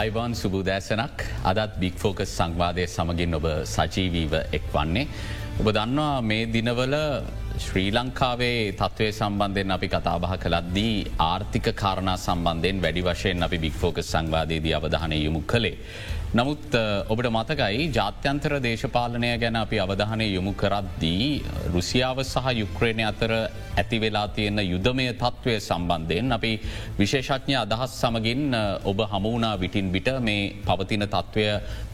අයිවාන් සුබූදෑසනක් අදත් බික්‍ෆෝකස් සංවාදය සමගින් ඔබ සජීවීව එක් වන්නේ. ඔබ දන්නවා මේ දිනවල ශ්‍රී ලංකාවේ තත්ත්වය සම්බන්ධයෙන් අපි කතාබහ කළද්දී ආර්ථික කාරණා සම්බන්ධයෙන් වැඩි වශයෙන් අපි බික්‍ෆෝකස් සංවාදයේදී අවධානය යොමු කළේ. නමුත් ඔබට මතකයි ජාත්‍යන්තර දේශපාලනය ගැන අපි අවධානය යොමු කරද්දී රුසියාව සහ යුක්්‍රේණය අතර ඇති වෙලා තියෙන යුදමය තත්ත්වය සම්බන්ධයෙන් අපි විශේෂඥ අදහස් සමගින් ඔබ හමුණා විටින් විට මේ පවතින තත්ත්වය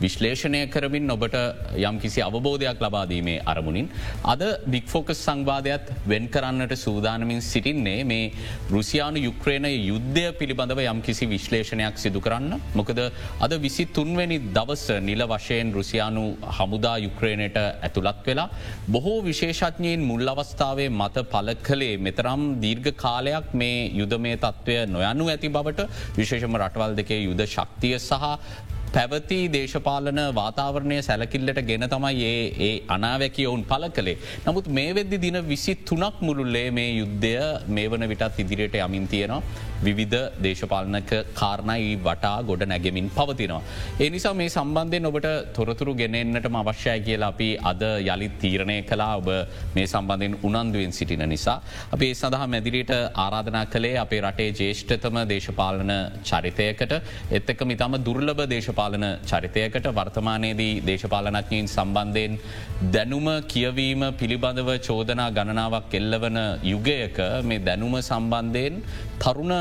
විශ්ලේෂණය කරමින් ඔබට යම් කිසි අවබෝධයක් ලබාදීමේ අරමුණින්. අද බික්‍ෆෝකස් සංවාධයත් වෙන් කරන්නට සූදානමින් සිටින්නේ මේ රුසියානු යුක්්‍රේණය යුද්ධය පිළිබඳව යම් කිසි විශ්ලේෂණයක් සිදු කරන්න. මොකද අද විසි තුන්ව තුන්වැනි දවස නිල වශයෙන් රුසියානු හමුදා යුක්්‍රේණයට ඇතුළත් වෙලා. බොහෝ විශේෂඥයෙන් මුල් අවස්ථාවේ මත පල කළේ මෙතරම් දීර්ඝ කාලයක් මේ යුදමේ තත්ත්වය නොයනු ඇති බවට විශේෂම රටවල් දෙකේ යුද ශක්තිය සහ පැවති දේශපාලන වාතාවරණය සැලකිල්ලට ගෙන තමයි ඒ ඒ අනාවැකි ඔවුන් පල කළේ. නමුත් මේ වෙද්දි දින විසි තුනක් මුළුල්ලේ මේ යුද්ධය මේ වන විටත් ඉදිරියට යමින් තියෙනවා. විවිධ දේශපාලනක කාරණයි වටා ගොඩ නැගෙමින් පවතිනවා. ඒ නිසා මේ සම්බන්ධයෙන් ඔබට තොරතුරු ගෙනෙන්න්නටම අවශ්‍යය කියලා අපි අද යළිත් තීරණය කලා ඔබ මේ සම්බන්ධයෙන් උනන්දුවෙන් සිටින නිසා. අපි ඒ සඳහා මැදිරියට ආරාධනා කළේ අපේ රටේ ජේෂ්ඨතම දේශපාලන චරිතයකට එත්තක මිතම දුර්ලභ දේශපාලන චරිතයකට වර්තමානයේදී දේශපාලනඥයින් සම්බන්ධයෙන් දැනුම කියවීම පිළිබඳව චෝදනා ගණනාවක් එල්ලවන යුගයක මේ දැනුම සම්බන්ධයෙන් තරුණ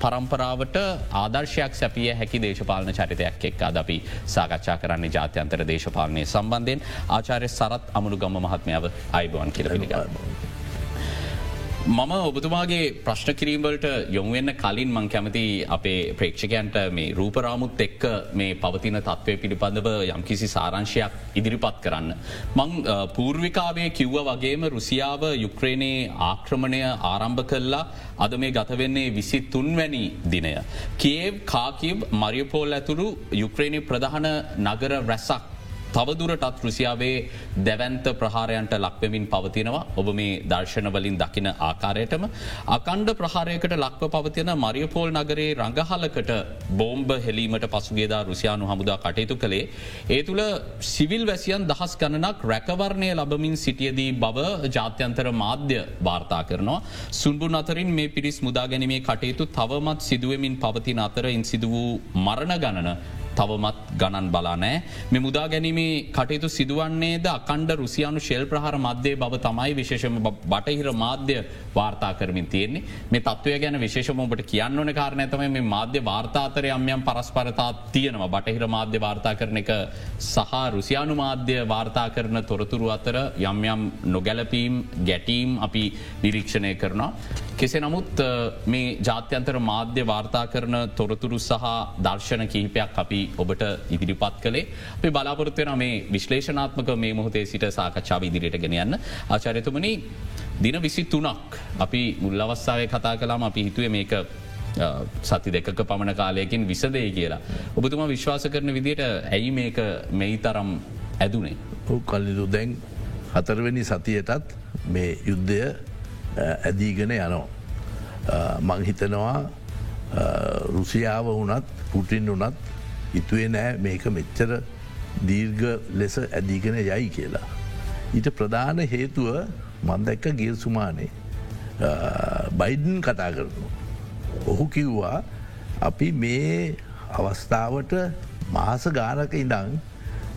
පරම්පරාවට ආදර්ශයක් සැපිය හැකි දේශපාලන චරිතයක් එක් අද අපි සාකච්ඡා කරන්නේ ජාත්‍යන්තර දේශපාලනය සම්බන්ධයෙන් ආචාරය සරත් අමුණු ගම මහත්මාව අයිබවන් කියල පිළිග. මම ඔබතුමාගේ ප්‍රශ්න කිරීම්වලට යොමුවෙන්න කලින් මං කැමති අපේ ප්‍රේක්ෂකයන්ට මේ රූපරාමුත් එක්ක මේ පවතින තත්ත්වය පිළිබඳව යම්කිසි සාරංශයක් ඉදිරිපත් කරන්න. මං පූර්විකාවේ කිව්ව වගේම රුසියාව යුක්්‍රේණයේ ආක්‍රමණය ආරම්භ කල්ලා අද මේ ගතවෙන්නේ විසි තුන්වැනි දිනය. කේව් කාකිව් මරියපෝල් ඇතුරු යුක්්‍රේණය ප්‍රධාන නගර රැසක් තවදුරටත් රුසියාවේ දැවන්ත ප්‍රහාරයන්ට ලක්වමින් පවතිනවා ඔබ මේ දර්ශනවලින් දකින ආකාරයටම. අකණ්ඩ ප්‍රහාරයකට ලක්ව පවතින මරියපෝල් නගරේ රඟහලකට බෝම්බ හෙලීමට පසුගේදා රුසියානු හමුදා කටයුතු කළේ. ඒ තුළ සිවිල් වැසියන් දහස් ගණනක් රැකවරණය ලබමින් සිටියදී බව ජාත්‍යන්තර මාධ්‍ය වාර්තා කරනවා. සුන්බුන් අතරින් මේ පිරිස් මුදා ගැනීමේ කටයුතු තවමත් සිදුවමින් පවතින අතර ඉන් සිදු වූ මරණ ගණන තවමත් ගණන් බලානෑ. මෙ මුදා ගැනීමේ කටයුතු සිදුවන්නේද අකණ්ඩ රුසියානු ශෙල් ප්‍රහර මධ්‍යය බව තමයි විශේෂම බටහිර මාධ්‍ය වාර්තා කරමින් තියෙන්නේ මේ තත්වය ගැන විශේෂමට කියන්න ඕන කාරණ ඇතම මේ මාධ්‍ය වාර්තාතර යම්යම් පරස්පරතා තියෙනවා බටහිර මාධ්‍ය වාර්තා කරන එක සහ රුසියානු මාධ්‍ය වාර්තා කරන තොරතුරු අතර යම්යම් නොගැලපීම් ගැටීම් අපි නිරීක්ෂණය කරනවා. කෙසේ නමුත් මේ ජාත්‍යන්තර මාධ්‍ය වාර්තා කරන තොරතුරු සහ දර්ශන කිහිපයක් අපි ඔබට ඉදිරිපත් කළේ අපි බලාපොරත්වයන මේ විශ්ලේෂනාත්මක මේ මොහොතේ සිට සාකච්ඡාව ඉදිරියට ගෙනයන්න ආචාරයතුමනි දින විසි තුනක් අපි මුල් අවස්සාාව කතා කලාම අපි හිතුව මේක සති දෙකක පමණ කාලයකින් විසදේ කියලා. ඔබතුමා විශ්වාස කරන විදියට ඇයි මේක මෙයි තරම් ඇදුනේ. කල්ලිදු දැන් හතරවෙනි සතියටත් මේ යුද්ධය ඇදීගෙන යනෝ. මංහිතනවා රුසියාව වනත් පුටින් වනත් ඉතුවේ නෑ මේක මෙච්චර දීර්ග ලෙස ඇදීගෙන යයි කියලා. ඊට ප්‍රධාන හේතුව මන්දැක්ක ගිය සුමානේ බයිඩන් කතා කරනු. ඔහු කිව්වා අපි මේ අවස්ථාවට මාස ගානක ඉඳං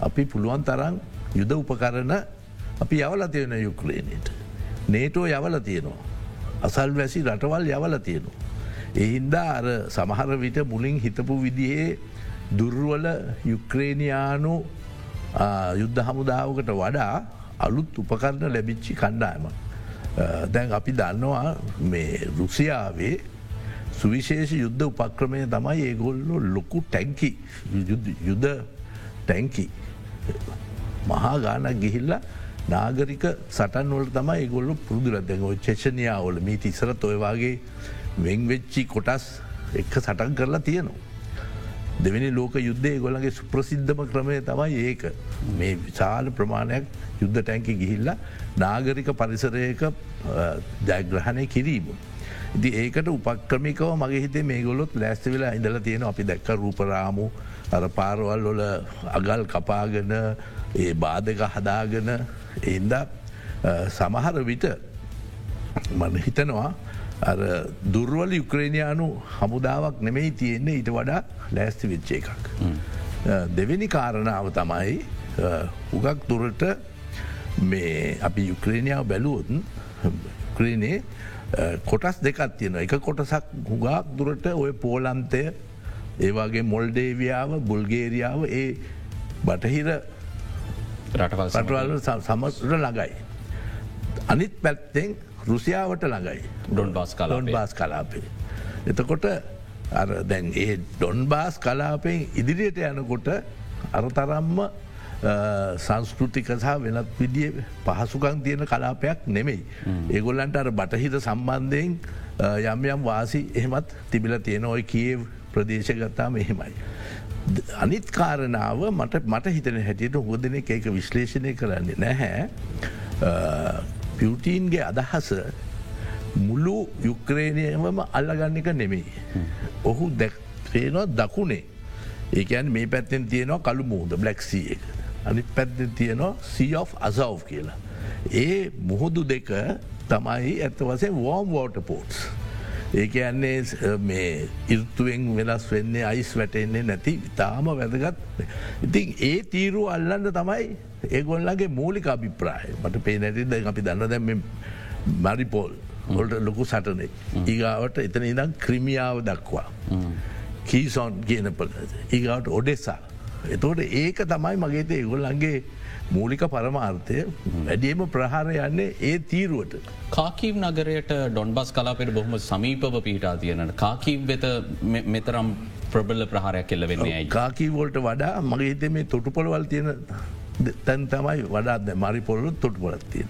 අපි පුළුවන් තරන් යුද උපකරන අපි යවල තියෙන යුක්ලේනයට. නේටෝ යවල තියෙනවා. අසල් වැසි රටවල් යවල තියෙනවා. එහින්දා අර සමහර විට මුලින් හිතපු විදිහේ දුර්වල යුක්‍රේණයානු යුද්ධ හමුදාවකට වඩා අලුත් උපකරණ ලැබිච්චි කණ්ඩායම. දැන් අපි දන්නවා මේ රුසියාවේ සුවිශේෂ යුද්ධ උපක්‍රමය තමයි ඒගොල්ලො ලොකු ටැංකි යුද ටැංකි මහා ගානක් ගිහිල්ලා නාගරික සටන්වල තමයි ගොල්ලු පුරදුර දැන් චේෂණයාවල මීට ඉසරත් ඔයවාගේ වෙංවෙච්චි කොටස් එක්ක සටන් කරලා තියෙනවා. දෙවැනි ලෝක යුද්ධය ගොලගේ සුප්‍රසිද්ධම ක්‍රමය තමයි ඒක මේ විශාල ප්‍රමාණයක් යුද්ධ ටැන්කි ගිහිල්ල නාගරික පරිසරයක ජයග්‍රහණය කිරීම. ඉති ඒකට උපක්‍රමිකව මගේ හිතේ මේ ගොලොත් ලැස්ත වෙලා ඉඳල තියෙන අපි දැක්ක රූපරාමු අර පාරවල් වල අගල් කපාගෙන ඒ බාධක හදාගෙන එන්ද සමහර විට මන හිතනවා අර දුර්වල යුක්‍රේණයානු හමුදාවක් නෙමෙයි තියෙන්නේ ඊට වඩා ලෑස්ති විච්චේ එකක්. දෙවෙනි කාරණාව තමයි උගක් දුරට මේ අපි යුක්‍රේණයාව බැලුවොත් ක්‍රීනේ කොටස් දෙකත් තියෙන එක කොටසක් හුගක් දුරට ඔය පෝලන්තය ඒවාගේ මොල්ඩේවියාව බුල්ගේරියාව ඒ බටහිර රටවල් සමස්ට ළඟයි. අනිත් පැත්තෙන් රුසියාවට ළඟයි ඩොන් බස් කලොන් බාස් කලාපේ. එතකොට දැන් ඒ ඩොන් බාස් කලාපෙන් ඉදිරියට යනකොට අරතරම්ම සංස්කෘතික සහ වෙනත් විදිිය පහසුකං තියෙන කලාපයක් නෙමෙයි. ඒගොල්ලන්ට අර බටහිත සම්බන්ධයෙන් යම් යම් වාසි එහෙමත් තිබිල තියෙන ඔය කියව ප්‍රදේශගත්තාම එහෙමයි. අනිත් කාරණාව මට මට හිතන හැටියට හොදන එක විශ්ලේෂණය කරන්නේ නැහැ. පියුටීන්ගේ අදහස මුළු යුක්‍රේණයමම අල්ලගන්න එක නෙමෙයි. ඔහු දැක්ේනවා දකුණේ ඒකන් මේ පැත්තෙන් තියෙනවා කළු මුහද බ්ලක්සිය එක. අනි පැත්තෙන් තියෙනවා සී of අසව් කියලා. ඒ මුහුදු දෙක තමයි ඇත්ත වසේ වෝම් වෝට පෝට්ස්. ඒක යන්නේ මේ ඉර්තුවෙන් වෙනස් වෙන්නේ අයිස් වැටෙන්නේ නැති ඉතාම වැදගත්. ඉතින් ඒ තීරු අල්ලන්න තමයි ඒගොල්ලගේ මූලික අභිප්‍රාය මට පේ නැතිද අපි දන්න දැම මරිපෝල් හොල්ට ලොකු සටනේ. ඒගාවට එතන ඉදම් ක්‍රමියාව දක්වා. කීසොන් කියනපල ඒගවට ඔඩෙසා. එතෝට ඒක තමයි මගේත ඒගොල්ලන්ගේ මූලික පරමාර්ථය වැඩියම ප්‍රහාර යන්නේ ඒ තීරුවට. කාකීම් නගරයට ඩොන්බස් කලාපෙට බොහම සමීපව පීටා තියෙනට කාකීම් වෙත මෙතරම් ප්‍රබල ප්‍රහාරයක් කෙල්ල වෙන්නේ කාකීවෝල්ට වඩා මගේ හිතේ මේ තොටුපොළවල් තියෙන තැන් තමයි වඩාත් මරි පොල්ලු තොට පොලත් තියෙන.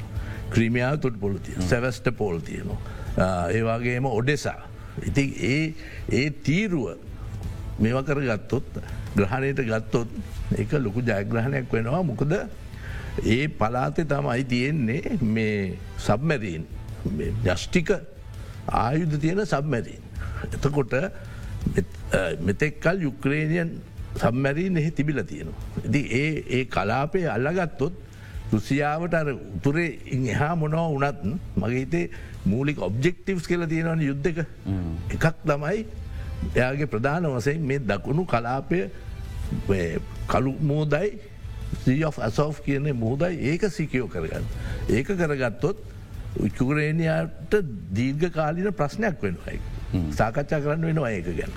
ක්‍රීමියාව තොට පොලු තිය සැවස්ට පෝල් තියෙනවා. ඒවාගේම ඔඩෙසා. ඉති ඒ ඒ තීරුව මේව කර ගත්තොත් ග්‍රහණයට ගත්තොත් එක ලොකු ජයග්‍රහණයක් වෙනවා මොකද ඒ පලාතේ තමයි තියෙන්නේ මේ සබමැරීන් ජෂ්ටික ආයුධ තියෙන සබමැරීන්. එතකොට මෙතෙක්කල් යුක්‍රේණයන් සම්මැරීන් එහි තිබිල තියෙනවා. ඉති ඒ ඒ කලාපය අල්ලගත්තොත් රුසියාවට අර උතුරේ එහා මොනව වනත් මගේතේ මූලික ඔබ්ජෙක්ටිවස් කියල තියෙනවන යුද්ධක එකක් තමයි එයාගේ ප්‍රධාන වසයෙන් මේ දකුණු කලාපය කළු මෝදයි අසෝ් කියන මුහදයි ඒක සිකයෝ කරගන්න. ඒක කරගත්තොත් උචුරේණයාට දීර්ඝ කාලින ප්‍රශ්නයක් වෙනවායි. සාකච්ඡා කරන්න වෙනවා ඒක ගැන.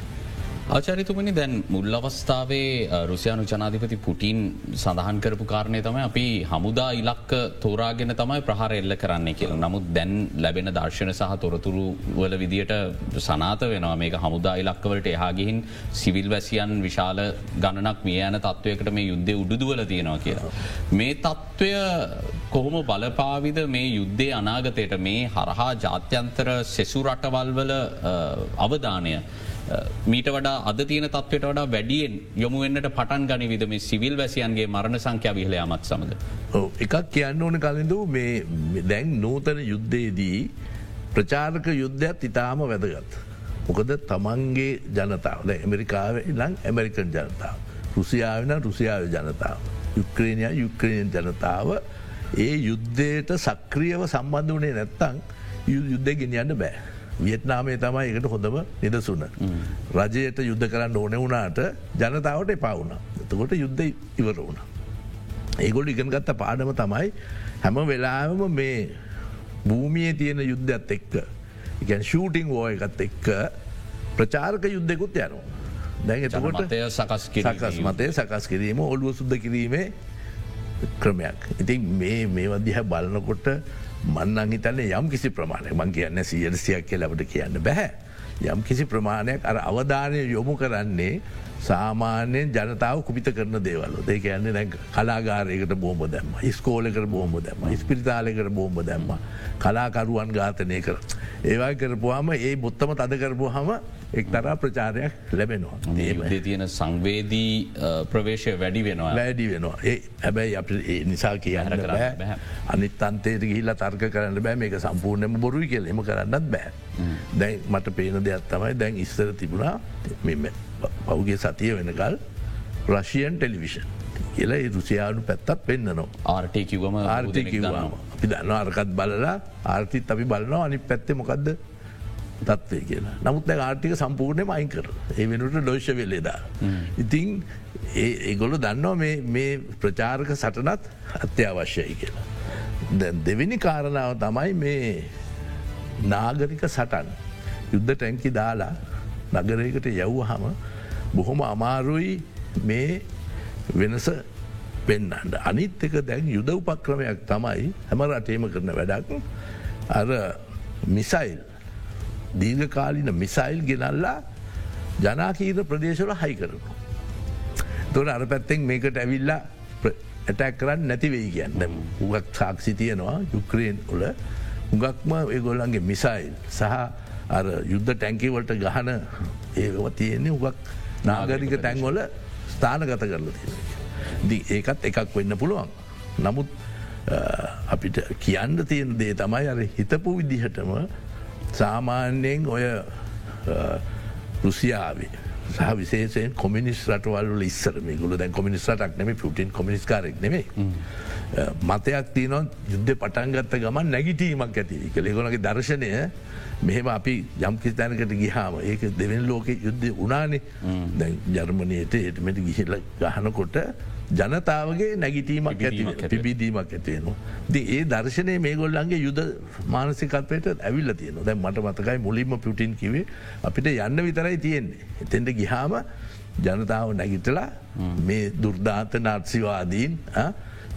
ආචරිතුමනි දැන් මුල් අවස්ථාවේ රුසියානු ජනාධිපති පුටින් සඳහන් කරපු කාරණය තමයි අපි හමුදා ඉලක්ක තෝරාගෙන තමයි ප්‍රහාර එල්ල කරන්නේ කියල නමුත් දැන් ලැබෙන දර්ශන සහ තොරතුරු වල විදියට සනාත වෙනවා මේක හමුදා ඉලක්කවලට එහාගිහින් සිවිල් වැසියන් විශාල ගණනක් මිය යන තත්ත්වයකට මේ යුද්ධ උඩුදුවල තියෙනවා කියලා. මේ තත්ත්වය කොහොම බලපාවිද මේ යුද්ධය අනාගතයට මේ හරහා ජාත්‍යන්තර සෙසු රටවල්වල අවධානය. මීට වඩා අද තියන තත්වට වඩා වැඩියෙන් යොමුවෙන්න්නට පටන් ගනි විද මේ සිවිල් වැසියන්ගේ මරණ සංඛ්‍යා විහලයාමත් සමඟ. එකක් කියන්න ඕන කලින්ඳ මේ දැන් නූතන යුද්ධයේදී ප්‍රචාරක යුද්ධයක් ඉතාම වැදගත්. මොකද තමන්ගේ ජනතාවද ඇමරිකාව ලං ඇමරිකන් ජනතාව. රුසියාවන රුසියාව ජනතාව. යුක්‍රේණය යුක්‍රණයන් ජනතාව ඒ යුද්ධයට සක්‍රියව සම්බන්ධ වනේ නැත්තං යුද්ධ ගෙනියන්න බෑ. වියට්නාමේ තමයි එකට හොඳම නිදසුන. රජයට යුද්ධ කරන්න ඕන වුණාට ජනතාවට එපවුණ. එතකොට යුද්ධ ඉවර වුණ. ඒගොල් ඉගෙන ගත්ත පාඩම තමයි හැම වෙලාම මේ භූමිය තියෙන යුද්ධත් එක්ක ගැන් ෂූටිං එකත් එක්ක ප්‍රචාරක යුද්ධෙකුත් යනු. දැන් එතකොට සකස් මතය සකස් කිරීම ඔළුව සුද්ද කිරීමේ ක්‍රමයක්. ඉතින් මේ මේ වදිහ බලනකොට මන්නං හිතන්නේ යම් කිසි ප්‍රමාණය මං කියන්න සියලසියක් කියලබට කියන්න බැහැ. යම් කිසි ප්‍රමාණයක් අර අවධානය යොමු කරන්නේ සාමාන්‍යයෙන් ජනතාව කුපිත කරන දේවල්ල දෙ කියන්නේ දැ කලාගාරයකට බෝම දැම්ම. ස්කෝලකට බෝම දැම්ම. ස්පිරිතාලකට බෝම දැම්ම. කලාකරුවන් ඝාතනය කර. ඒවා කරපුවාම ඒ බොත්තම තද කරපු හම එක්තරා ප්‍රචාරයක් ලැබෙනවා. ඒ තියෙන සංවේදී ප්‍රවේශය වැඩි වෙනවා. වැඩි වෙනවා. ඒ හැබැයි අප නිසා කියන්න බෑ. අනිත් අන්තේට ගිහිල්ල තර්ක කරන්න බෑ. මේක සම්පූර්ණයම බොරුයි කියල. එම කරන්නත් බෑ. දැන් මට පේන දෙයක් තමයි දැන් ඉස්සර තිබුණා පෞගේ සතිය වෙනකල් රශයන් ටෙලිවිෂන් කියලා රුසියානු පැත්තත් පෙන්න්නනවා. ආර්ටය කිවම ආර්ථය කිව්වාම අපි දන්න අරකත් බලලා ආර්ථිත් අපි බලනවා. අනි පැත්තේ මොකක්ද තත්වය කියලා. නමුත් ආර්ථික සම්පූර්ණය මයින් කර ඒ වෙනට ඩෝෂ වෙල්ලෙදා. ඉතිං ඒගොල දන්නවා මේ ප්‍රචාරක සටනත් අත්‍යවශ්‍යයි කියලා. දැන් දෙවිනි කාරණාව තමයි මේ නාගරික සටන්. යුද්ධ ටැන්කි දාලා නගරයකට යව්ව හම බොහොම අමාරුයි මේ වෙනස පෙන්න්නට අනිත් එක දැන් යුද උපක්‍රමයක් තමයි හැම රටේම කරන වැඩක්. අර මිසයිල් දීර්ඝකාලින මිසයිල් ගෙනල්ලා ජනාකීර ප්‍රදේශවල හයි කරනු. තොර අර පැත්තෙන් මේකට ඇවිල්ලා ඇටැක් කරන්න නැතිවෙයි කියන්න උගක් සාක්ෂි තියනවා යුක්‍රේන් උල උගක්ම ඒගොල්ලන්ගේ මිසයිල් සහ අර යුද්ධ ටැන්කිවලට ගහන ඒව තියෙන්නේ උගක් නාගරික තැන්වල ස්ථානගත කරලා තියෙන. දී ඒකත් එකක් වෙන්න පුළුවන්. නමුත් අපිට කියන්න තියෙන දේ තමයි අර හිතපු විදිහටම සාමාන්‍යයෙන් ඔය රුසියාවේ සහ විශේෂයෙන් කොමිනිස් රටවල් ඉස්සර ගුල දැන් කොමිනිස් රටක් නෙම පුටින් කොමිනිස්කාරෙක් නෙමේ මතයක් තියනොත් යුද්ධ පටන්ගත්ත ගමන් නැගිටීමක් ඇති. කළෙගොනගේ දර්ශනය මෙහෙම අපි යම්කිස්තැනකට ගිහාම ඒක දෙවෙන් ලෝක යුද්ධ උනානේ දැන් ජර්මණයට එටමට ගිහිල ගහනකොට ජනතාවගේ නැගිටීමක් ඇති පිබිදීමක් ඇතිවෙනවා. ද ඒ දර්ශනය මේ ගොල්ලන්ගේ යුද මානසිකත්වයට ඇවිල්ල තියෙන දැ මට මතකයි මුලින්ම පිටින් කිවේ අපිට යන්න විතරයි තියෙන්නේ. එතෙන්ට ගිහාම ජනතාව නැගිටලා මේ දුර්ධාත නර්සිවාදීන්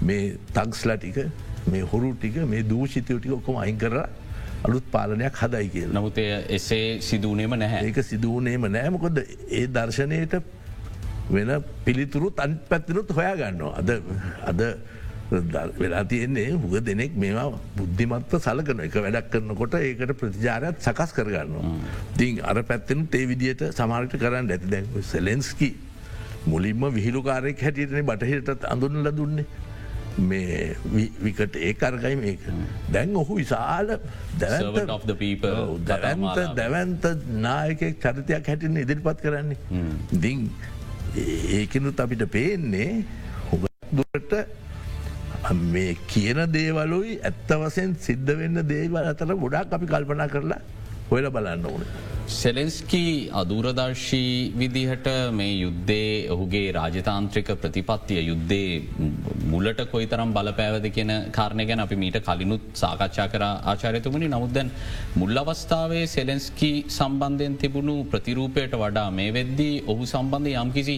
මේ තක්ස්ල ටික මේ හොරු ටික මේ දූෂිතය ටික ඔක්කොම අයින් කරලා අලුත් පාලනයක් හදයි කියල. නමුතය එසේ සිදුවනේම නැහැ ඒක සිදුවනේම නෑමකොද ඒ දර්ශනයට වෙන පිළිතුරු තන් පැත්තිනුත් හොයා ගන්නවා. අද අද වෙලා තියෙන්නේ හුග දෙනෙක් මේවා බුද්ධිමත්ව සලකන එක වැඩක් කරනකොට ඒකට ප්‍රතිජාරයක් සකස් කරගන්නවා. තිං අර පැත්තෙන තේ විදියට සමාරට කරන්න ඇති දැ සෙලෙන්ස්කි මුලින්ම විහිළුකාරෙක් හැටියටන බටහිටත් අඳුනල දුන්නේ. මේ විකට ඒ අර්ගයි මේක දැන් ඔහු විශාල දැවන්ත දැවන්ත නායකෙක් චරිතයක් හැටින් ඉදිරිපත් කරන්නේ. දිං ඒකනුත් අපිට පේන්නේ හොගදුරට මේ කියන දේවලුයි ඇත්ත වසෙන් සිද්ධ වෙන්න දේවල් අතර ගොඩක් අපි කල්පනා කරලා හොයල බලන්න ඕන. සෙලෙන්ස්කී අදූරදර්ශී විදිහට මේ යුද්ධේ ඔහුගේ රාජතාන්ත්‍රික ප්‍රතිපත්තිය යුද්ධේ මුලට කොයි තරම් බලපෑවද කියන කාරණය ගැන අපි මීට කලිනුත් සාකච්ඡා කර ආචාරයතුමනි. නමුදැන් මුල් අවස්ථාවේ සෙලෙන්ස්කී සම්බන්ධයෙන් තිබුණු ප්‍රතිරූපයට වඩා මේ වෙද්දී ඔහු සම්බන්ධ යම්කිසි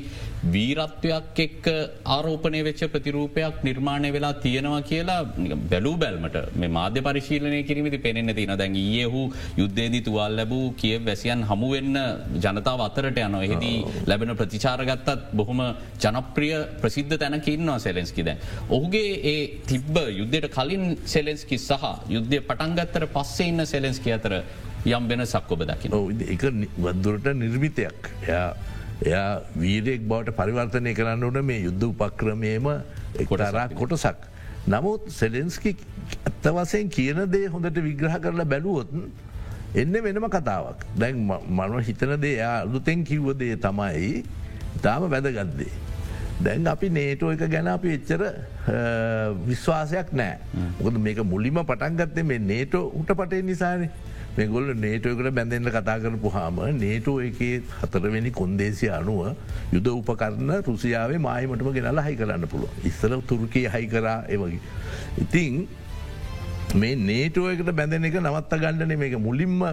වීරත්වයක් එක්ක ආරෝපනය වෙච්ච ප්‍රතිරූපයක් නිර්මාණය වෙලා තියෙනවා කියලා බැලූ බැල්මට මේ මාධ්‍ය පරිශීලනය කිරීමති පෙනෙන තින දැන් ඒ හු යුද්ධේදී තුවල් ලැබූ කිය වැසියන් හමුවෙන්න ජනතාව අතරට යන එහිදී ලැබෙන ප්‍රතිචාරගත්තත් බොහොම ජනප්‍රිය ප්‍රසිද්ධ තැනකින්නවා සෙලෙන්ස්කි දැන්. ඔහුගේ ඒ තිබ්බ යුද්ධයට කලින් සෙලෙන්ස්කි සහ යුද්ධය පටන්ගත්තර පස්සේ ඉන්න සෙලෙන්ස්කි අතර යම් වෙන සක්කොබ දකින එක වදුරට නිර්මිතයක්. එයා එයා වීරයෙක් බවට පරිවර්තනය කරන්න ඕන මේ යුද්ධ උපක්‍රමයම එකොටරා කොටසක්. නමුත් සෙලෙන්ස්කි ඇත්ත වසයෙන් කියන දේ හොඳට විග්‍රහ කරලා බැලුවොත්න් එන්න වෙනම කතාවක්. දැන් මනව හිතන දේ අලුතෙන් කිව්වදේ තමයි තාම වැදගත්දේ. දැන් අපි නේටෝ එක ගැන අපි එච්චර විශ්වාසයක් නෑ. මොකද මේක මුලිම පටන්ගත්තේ මේ නේටෝ උට පටේ නිසානේ. මෙගොල්ල නේටෝකට බැඳෙන්ට කතා කරපු හාම නේටෝ එකේ හතරවෙනි කොන්දේසි අනුව යුද උපකරන්න රුසියාවේ මායමටම ගෙනලා හයි කරන්න පුළුව ඉස්සර තුරකයේ හයි කරා එවගේ. ඉතිං මේ නේටුවකට බැඳෙන එක නවත්ත ගණ්ඩන මේක මුලින්ම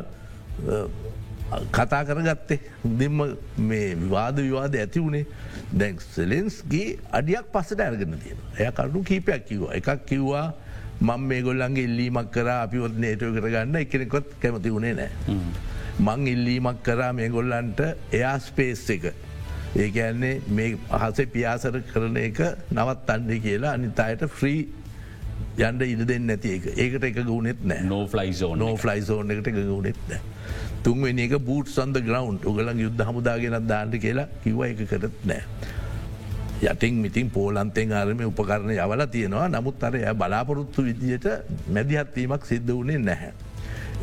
කතා කරගත්තේ. දෙම මේ විවාද විවාද ඇති වුණේ. දැන් සෙලෙන්ස්ගේ අඩියක් පස්සට ඇරගෙන තියෙන එය කරුණු කීපයක් කිව්වා. එකක් කිව්වා මං මේ ගොල්ලන්ගේ ඉල්ලීමක් කර අපිවත් නේටව කරගන්න එකනෙකොත් කැමති වුණේ නෑ. මං ඉල්ලීමක් කරා මේ ගොල්ලන්ට එයා ස්පේස් එක. ඒක ඇන්නේ මේ අහසේ පියාසර කරන එක නවත් අන්ඩි කියලා අනිතායට ෆ්‍රී යන්ඩ ඉඩ දෙන්න නැති එක. ඒකට එක ගුණෙත් නෑ. නෝ ෆලයිෝ නෝ ෆලයිසෝන් එකට එක ගුණෙත් නෑ. තුන්වෙනි එක බූට් සන්ද ග්‍රවන්් උගලන් යුද්ධ හමුදාගෙනත් දාන්නට කියලා කිව එක කරත් නෑ. යටින් මිතින් පෝලන්තෙන් ආරම උපකරණ යවල තියෙනවා. නමුත් අර බලාපොරොත්තු විදියට මැදිහත්වීමක් සිද්ධ වුණේ නැහැ.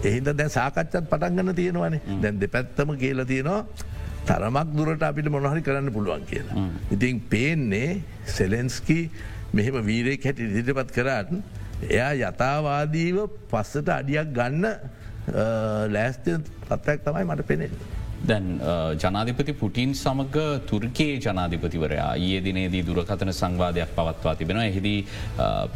එහින්ද දැන් සාකච්චත් පටන්ගන්න තියෙනවනේ. දැන් දෙ පැත්තම කියල තියෙනවා තරමක් දුරට අපිට මොනහරි කරන්න පුළුවන් කියලා. ඉතින් පේන්නේ සෙලෙන්ස්කි මෙහෙම වීරෙක් හැට ඉදිරිපත් කරාට එයා යථවාදීව පස්සට අඩියක් ගන්න ලෑස්තය පත්යක් තමයි මට පෙනෙන්නේ. දැන් ජනාධිපති පුටින් සමඟ තුර්කයේ ජනාධිපතිවරයා ඒ දිනේදී දුරකතන සංවාධයක් පවත්වා තිබෙන එහිදී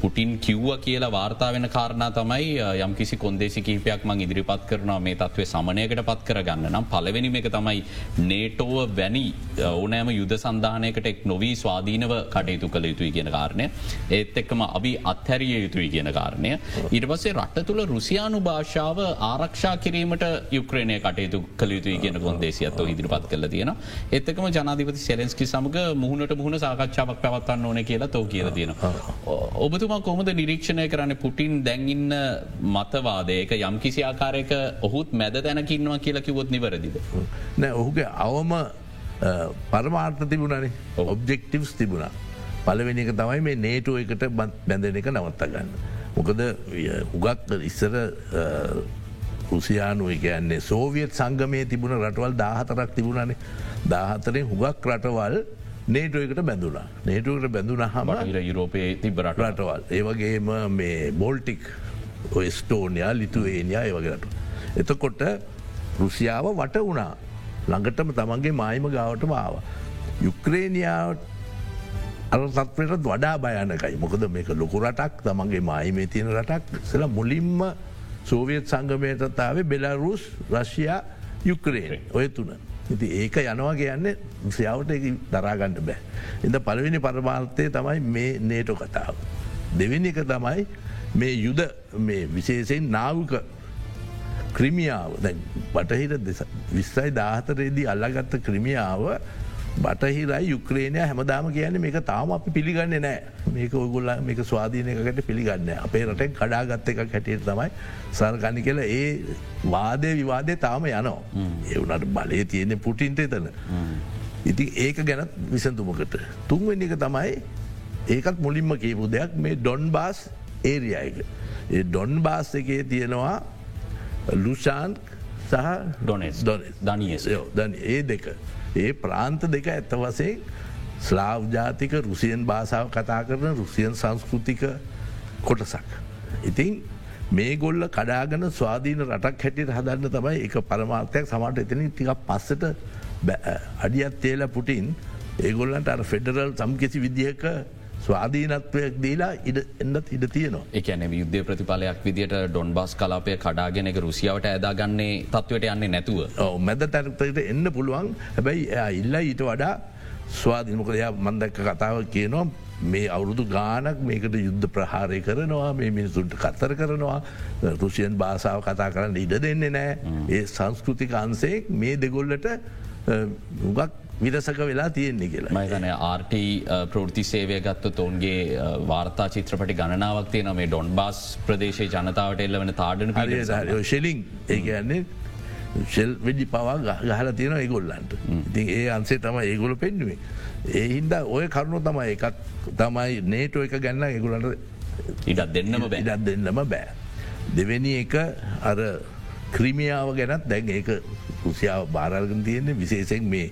පුටින් කිව්ව කියලා වාර්තා වෙන කාරණා තමයි යම් කිසි කොන්දේසි කීපයක් මං ඉදිරිපත් කරනවා මේ තත්වේ සමනයකට පත් කරගන්න. නම් පලවෙනිම එක තමයි නේටෝව වැනි ඕනෑම යුද සන්ධානයකට එක් නොවී ස්වාධීනව කටයුතු කළ යුතුයි කියන කාරණය. ඒත් එක්කම අපි අත්හැරිය යුතුයි කියන කාරණය. ඊට පස්සේ රට තුළ රුසියානු භාෂාව ආරක්ෂා කිරීමට යුක්‍රණය කටයුතු කළ යුතුයි කියන කො දේසියත්ව ඉදිරිපත් කල තියෙන එත්තකම ජනාධිපති සෙලෙන්ස්කි සමඟ මුහුණට මුහුණ සාකච්ඡාවක් පැවත්වන්න ඕන කියලා තෝ කියල තියෙන. ඔබතුමා කොමද නිරීක්ෂණය කරන්න පුටින් දැන්ඉන්න මතවාදයක යම් කිසි ආකාරයක ඔහුත් මැද තැනකින්නවා කියලා කිවොත් නිවරදිද. නෑ ඔහුගේ අවම පරමාර්ථ තිබුණනේ ඔබ්ජෙක්ටිවස් තිබුණා. පලවෙනි එක තමයි මේ නේටෝ එකට බැඳන එක නවත්ත ගන්න. මොකද උගත් ඉස්සර රුසියානුව කියන්නේ සෝවියත් සංගමය තිබුණ රටවල් දාහතරක් තිබුණනේ. දාහතරෙන් හුගක් රටවල් නේටුවකට බැඳුනා නේටුවට බැඳුන හම යුරෝපය තිබරට රටවල්. ඒවගේම මේ බෝල්ටික් ස්ටෝනයා ලිතුවේනයා ඒවගේට. එතකොට රුසියාව වට වුණා. ළඟටම තමන්ගේ මායිම ගාවට මාව. යුක්‍රේනියාවට අර සත්වයට වඩා භයනකයි. මොකද මේක ලොකු රටක් තමන්ගේ මායිමේ තියෙන රටක්. සල මුලින්ම සෝවියත් සංගමයටතාවේ බෙලරුස් රශයා යුක්‍රේන ඔය තුන. ඉති ඒක යනවා කියන්නේ සියාවට දරාගන්න බෑ. එද පළවෙනි පරමාර්ථය තමයි මේ නේටෝ කතාව. දෙවෙනි එක තමයි මේ යුද විශේෂයෙන් නාවක ක්‍රමියාව බටහිර විස්සයි දාහතරේදී අල්ලගත්ත ක්‍රමියාව බටහිරයි යුක්‍රේණය හැමදාම කියන මේක තාම අපි පිළිගන්න නෑ. මේක ඔගුල්ල මේක ස්වාධීනයකට පිළිගන්න අපේ රටෙන් කඩාගත්ත එක හැටියට තමයි සර්ගනි කියල ඒ වාදය විවාදය තාම යනවා. ඒවනට බලය තියෙන පුටින්ට එතන. ඉති ඒක ගැනත් විසඳුමකට. තුන්වෙනි එක තමයි ඒකත් මුලින්ම කියපු දෙයක් මේ ඩොන් බාස් ඒරියයක ඒ ඩොන් බාස් එකේ තියෙනවා ලුෂාන් සහ ඩොනෙස්. ඩොනෙස්. දනියසයෝ දන ඒ දෙක ඒ ප්‍රාන්ත දෙක ඇත්ත වසේ ස්ලාව් ජාතික රුසියන් භාසාාව කතා කරන රුසියන් සංස්කෘතික කොටසක්. ඉතින් මේ ගොල්ල කඩාගන ස්වාධීන රටක් හැටියට හදන්න තමයි එක පරමාර්ථයක් සමට එතන ටික පස්සට අඩියත් තේල පුටින් ඒගොල්ලන්ට අර ෆෙඩරල් සම්කිසි විදිහක ස්වාධීනත්වයක් දීලා ඉඩ එන්නත් ඉඩ තියනවා. එකන යුද්ධ ප්‍රතිඵලයක් විදිට ඩොන් බස් කලාපය කඩාගෙන එක රුසියාවට ඇදාගන්නේ තත්වට යන්නේ නැතුව. මැද තැනතට එන්න පුළුවන්. හැබැයි ඉල්ල ඊට වඩා ස්වාධීනමකදයා මන්දක්ක කතාව කියනවා මේ අවුරුදු ගානක් මේකට යුද්ධ ප්‍රහාරය කරනවා මේ මිනිසුන්ට කත්තර කරනවා. රුසියන් භාසාාව කතා කරන්න ඉඩ දෙන්නේ නෑ ඒ සංස්කෘතික අන්සේ මේ දෙගොල්ලට ගක් විරසක වෙලා තියෙන්නේ කියලා. මයිතන ආර්ට ප්‍රෘති සේවය ගත්ත ඔවන්ගේ වාර්තා චිත්‍රපටි ගණනාවක් තියන මේ ඩොන් බස් ප්‍රදේශය ජනතාවට එල්ල වන තාඩන ශෙලින් ඒගන්නේ ශෙල් වෙඩි පවා ගහල තියෙන ඒගොල්ලන්ට. ඉතින් ඒ අන්සේ තම ඒගොල පෙන්නුවේ. ඒ හින්ද ඔය කරුණු තමයි එකක් තමයි නේටෝ එක ගැන්න ඒගොලට ඉඩත් දෙන්නම ඉඩත් දෙන්නම බෑ. දෙවැනි එක අර ක්‍රීමියාව ගැනත් දැන් ඒක රුසියාව බාරල්ගන් තියෙන්නේ. විශේෂෙන් මේ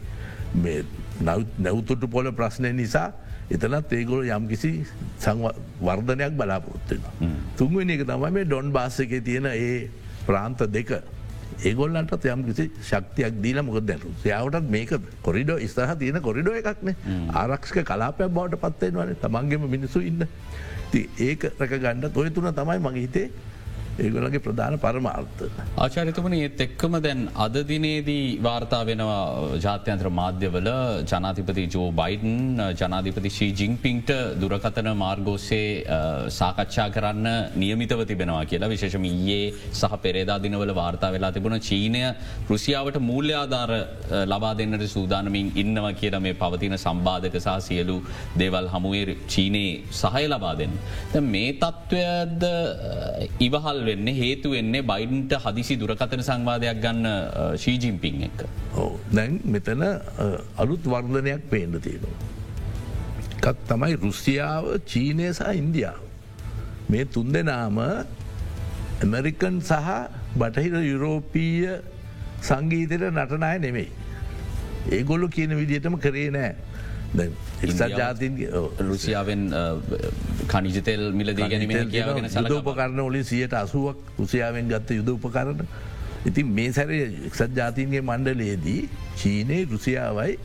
නැවතුට පොල ප්‍රශ්නය නිසා එතනත් ඒගොල යම් කිසි වර්ධනයක් බලාපොරොත්වෙන. තුන්වෙනි එක තමයි මේ ඩොන් බාස එක තියෙන ඒ ප්‍රාන්ත දෙක. ඒගොල්ලන්ට යම් කිසි ශක්තියක් දීල මොක දැරු සයාවටත් මේක කොරිඩෝ ස්ථහ තියෙන කොරිඩෝ එකක්නේ. ආරක්ෂක කලාපයක් බවට පත්වෙන් වන තමන්ගේම මිනිසු ඉන්න. ඒක රැක ගණ්ඩ ඔය තුන තමයි මගේ හිතේ ඒගොලගේ ප්‍රධාන පරමාර්ථ. ආචාරිතුමන ඒත් එක්කම දැන් අද දිනේදී වාර්තා වෙනවා ජාත්‍යන්ත්‍ර මාධ්‍යවල ජනාතිපති ජෝ බයිඩන් ජනාධිපති ශී ජිංපින්ට දුරකතන මාර්ගෝස්සේ සාකච්ඡා කරන්න නියමිතව තිබෙනවා කියලා විශේෂම ඊයේ සහ පෙරේදා දිනවල වාර්තා වෙලා තිබුණ චීනය රුසියාවට මූල්‍ය ආධාර ලබා දෙන්නට සූදානමින් ඉන්නවා කියලා මේ පවතින සම්බාධක සහ සියලු දේවල් හමුවේ චීනයේ සහය ලබා දෙන්න. මේ තත්ත්වයද ඉවහල් වෙන්න හේතු වෙන්නේ බයිඩන්ට හදිසි දුරකතන සංවාධයක් ගන්න ශීජිම්පිං එක. දැන් මෙතන අලුත් වර්ධනයක් පේන්න තියෙනවා. එකක් තමයි රුස්සියාව චීනය සහ ඉන්දියාව. මේ තුන් දෙනාම ඇමරිකන් සහ බටහිර යුරෝපීය සංගීතයට නටනය නෙමෙයි. ඒගොල්ලු කියන විදිහටම කරේ නෑ එක්සත් ජාතින්ගේ රුසියාවෙන් කනිජතෙල් මිලදී ගැනීම කියවගෙන සද උපකරන ඔලින් සියට අසුවක් රුසියාවෙන් ගත්ත යුද උපකරන ඉතින් මේ සැරේ එක්සත් ජාතින්ගේ මණ්ඩලයේදී චීනය රුසියාවයි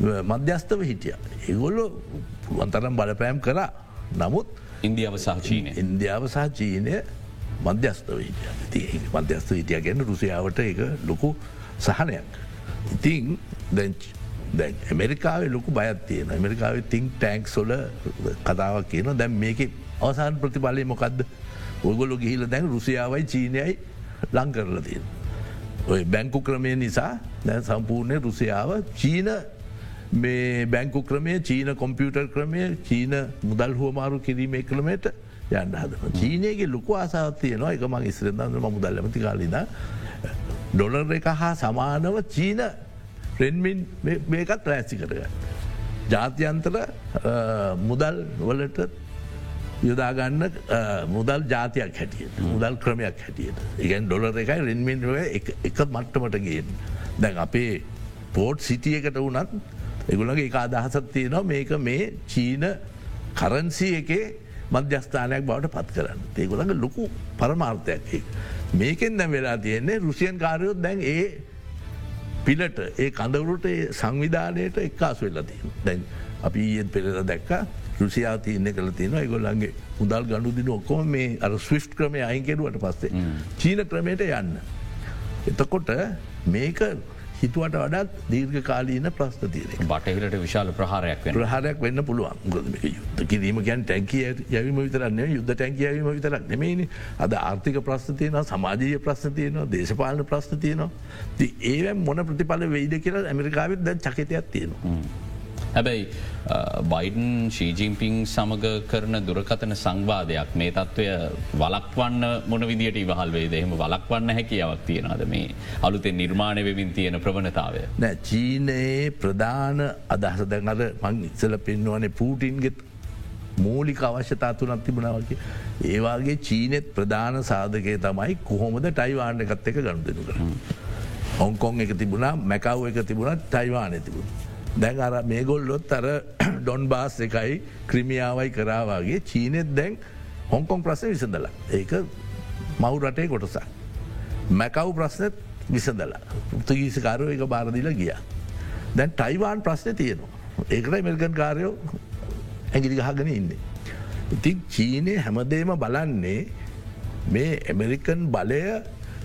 මධ්‍යස්තව හිටිය. ඒගොල්ලො පුුවන්තරම් බලපෑම් කරා නමුත් ඉන්දියාව සහ චීනය ඉන්දියාව සහ චීනය මධ්‍යස්තව හිටිය මධ්‍යස්ත හිටිය ගැන රුසියාවට එක ලොකු සහනයක්. ඉතිං දැන් ඇමරිකාවේ ලොකු බයත් තියෙන ඇමරිකාව තිං ටැන්ක් සොල කතාවක් කියන දැම් මේක අවසාන් ප්‍රතිඵලය මොකක්ද ඔගොලො ගිහිල දැන් රුසියාවයි චීනයයි ලං කරලා තියෙන. ඔය බැංකු ක්‍රමය නිසා දැන් සම්පූර්ණය රුසියාව චීන මේ බැංකු ක්‍රමය චීන කොම්පියුටර් ක්‍රමය චීන මුදල් හුවමාරු කිරීමේ ක්‍රමයට යන්න හදන. චීනයගේ ලොකු ආසාත්තියනවා එක මං ඉස්රෙන්දන්න මුදල් ඇමති කාලින ඩොලර් එක හා සමානව චීන රෙන්මින් මේකත් රෑසි කරගන්න. ජාත්‍යන්තර මුදල් වලට යොදාගන්න මුදල් ජාතියක් හැටියට මුදල් ක්‍රමයක් හැටියට. ඉගැන් ඩොලර එකයි රෙන්මින් එක මට්ටමට ගෙන් දැන් අපේ පෝට් සිටියකට වනත් එගුලගේ එක අදහසත් තියෙනවා මේක මේ චීන කරන්සි එකේ මධ්‍යස්ථානයක් බවට පත් කරන්න. ඒගොළඟ ලොකු පරමාර්ථයක් මේකෙන් දැම් වෙලා තියෙන්නේ රුසියන් කාරයොත් දැන් ඒ පිලට ඒ කඳවරුට සංවිධානයට එක්කාස් වෙල්ලතිය. දැන් අපි ඊයෙන් පෙරද දැක්ක රුසියා තියන්න කළ තියෙන ගොල්ලන්ගේ මුදල් ගණු දින ඔක්කොම මේ අර ස්විස්් ක්‍රමය අයින්කෙරුවට පස්සේ චීන ක්‍රමයට යන්න. එතකොට මේක හිතුවට වඩත් දීර්ඝ කාලීන ප්‍රස්ථ තියන බටහිරට විශාල ප්‍රහාරයක් ප්‍රහාරයක් වෙන්න පුළුවන්. යුද්ධ කිරීම ගැන් ටැන්කිය යවීම විතරන්න යුද්ධ ටැන්කියවීම විතරක් නෙමේනි අද ආර්ථික ප්‍රස්ථතියන සමාජීය ප්‍රශ්තියනවා දේශපාලන ප්‍රශ්තියනවා ඒවැ මොන ප්‍රතිඵල වෙයිද කියලා ඇමරිකාවත් දැන් චකතයක් තියෙනවා. හැබැයි බයිඩන් ශීජිම්පිං සමඟ කරන දුරකතන සංවාදයක් මේ තත්ත්වය වලක්වන්න මොන විදිට ඉවහල් වේ දෙහෙම වලක්වන්න හැකියාවක් තියෙනද මේ අලුතෙන් නිර්මාණය වෙමින් තියෙන ප්‍රවණතාවය. නෑ චීනයේ ප්‍රධාන අදහස දැනද මං ඉස්සල පෙන්වනේ පූටින්ගෙත් මූලික අවශ්‍යතා තුනක් තිබුණාවගේ. ඒවාගේ චීනෙත් ප්‍රධාන සාධකය තමයි කොහොමද ටයිවාන්න එකත් එක ගණු දෙනු කර. හොංකොන් එක තිබුණා මැකව් එක තිබුණත් ටයිවානය තිබුණ. දැන් අර මේගොල්ලොත් අර ඩොන් බාස් එකයි ක්‍රමියාවයි කරාවාගේ චීනෙත් දැන් හොංකොන් ප්‍රශ්න විසඳලා ඒක මවු රටේ කොටසක්. මැකව් ප්‍රශ්නත් විසඳලා පුෘතගීසිකාරෝ එක බාරදිල ගිය. දැන් ටයිවාන් ප්‍රශ්න තියෙනවා. ඒකට මෙල්ගන් කාරයෝ ඇගිරි ගහගෙන ඉන්නේ. ඉතින් චීනය හැමදේම බලන්නේ මේ ඇමරිකන් බලය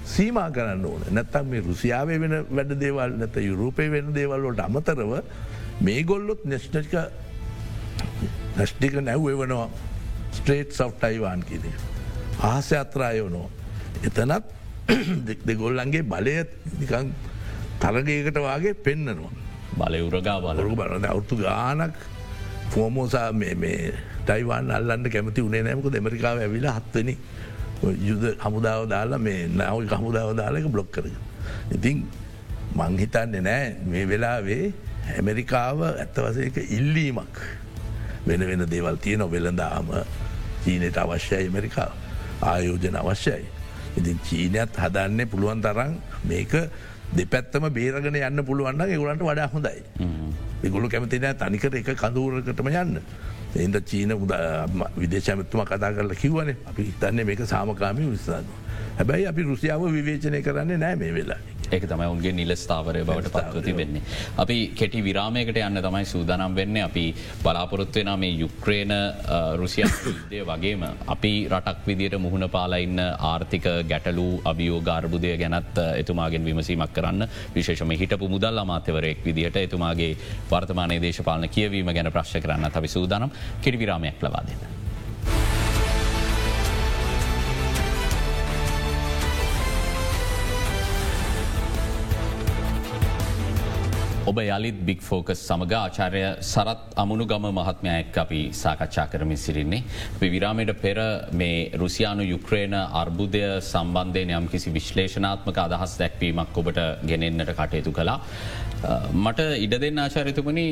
සීමා කරන්න ඕන නැත්තම් මේ රුසියාවේ වෙන වැඩ දේවල් නැත යුරෝපය වෙන දේවල්ලට අමතරව මේ ගොල්ලොත් නෙස්්නක නැස්්ටික නැව්ේ වනවා ස්ට්‍රේට් සව් ටයිවාන් කිද. ආස අත්‍රාය වනෝ. එතනත් දෙගොල්ලන්ගේ බලය නිකං තරගයකට වගේ පෙන්න්නනවා. බල උරගා බලරු බලන අවුතු ගානක් ෆෝමෝසා මේ ටයිවාන් අල්ලන්න කැමති උනේ නෑමක දෙමරිකාව ඇවිලා හත්වනි යුද හමුදාව දාලා මේ නව හමුදාව දාලක බ්ලොක් කරග. ඉතින් මංහිතන්නේ නෑ මේ වෙලාවේ ඇමරිකාව ඇත්තවසයක ඉල්ලීමක් වෙන වෙන දේවල් තියන වෙළඳාම චීනයට අවශ්‍යයි ඇමරිකාව ආයෝජන අවශ්‍යයි. ඉතින් චීනයත් හදන්නේ පුළුවන් තරන් මේක දෙපැත්තම බේරගෙන යන්න පුළුවන්න ඒගුලන්ට වඩා හොඳයි. එගුලු කැමතින තනිකට එක කඳූරකටම යන්න. එන්ට චීන විදේශමත්තුම කතා කරල කිව්වන අපි හිතන්නේ මේක සාමකාමී විස්සාන්න. හැබැයි අපි රුසියාව විවේචනය කරන්නේ නෑ මේ වෙලා. ඒක තමයි උන්ගේ නිලස්ථාවරය බවට පත්වති වෙන්නේ. අපි කෙටි විරාමයකට යන්න තමයි සූදානම් වෙන්න අපි බලාපොරොත්වෙන මේ යුක්්‍රේන රුසියන් යුද්ධය වගේම අපි රටක් විදියට මුහුණ පාලඉන්න ආර්ථික ගැටලු අභියෝ ගාර්බුදය ගැනත් එතුමාගෙන් විමසීමක් කරන්න විශේෂම හිටපු මුදල් අමාත්‍යවරයෙක් විදිහට එතුමාගේ වර්තමානය දේශපාලන කියවීම ගැන ප්‍රශ් කරන්න අපි සූදානම් කෙටි විරාමයක් ලබාදන්න. ඔබ යළිත් බික් ෆෝකස් සමඟ ආචාරය සරත් අමුණු ගම මහත්මයක් අපි සාකච්ඡා කරමින් සිරින්නේ. අපි විරාමයට පෙර මේ රුසියානු යුක්්‍රේණ අර්බුදය සම්බන්ධය යම් කිසි විශ්ලේෂනාත්මක අදහස් දැක්වීමක් ඔබට ගෙනෙන්න්නට කටයුතු කලා. මට ඉඩ දෙන්න ආචාරිතුමනි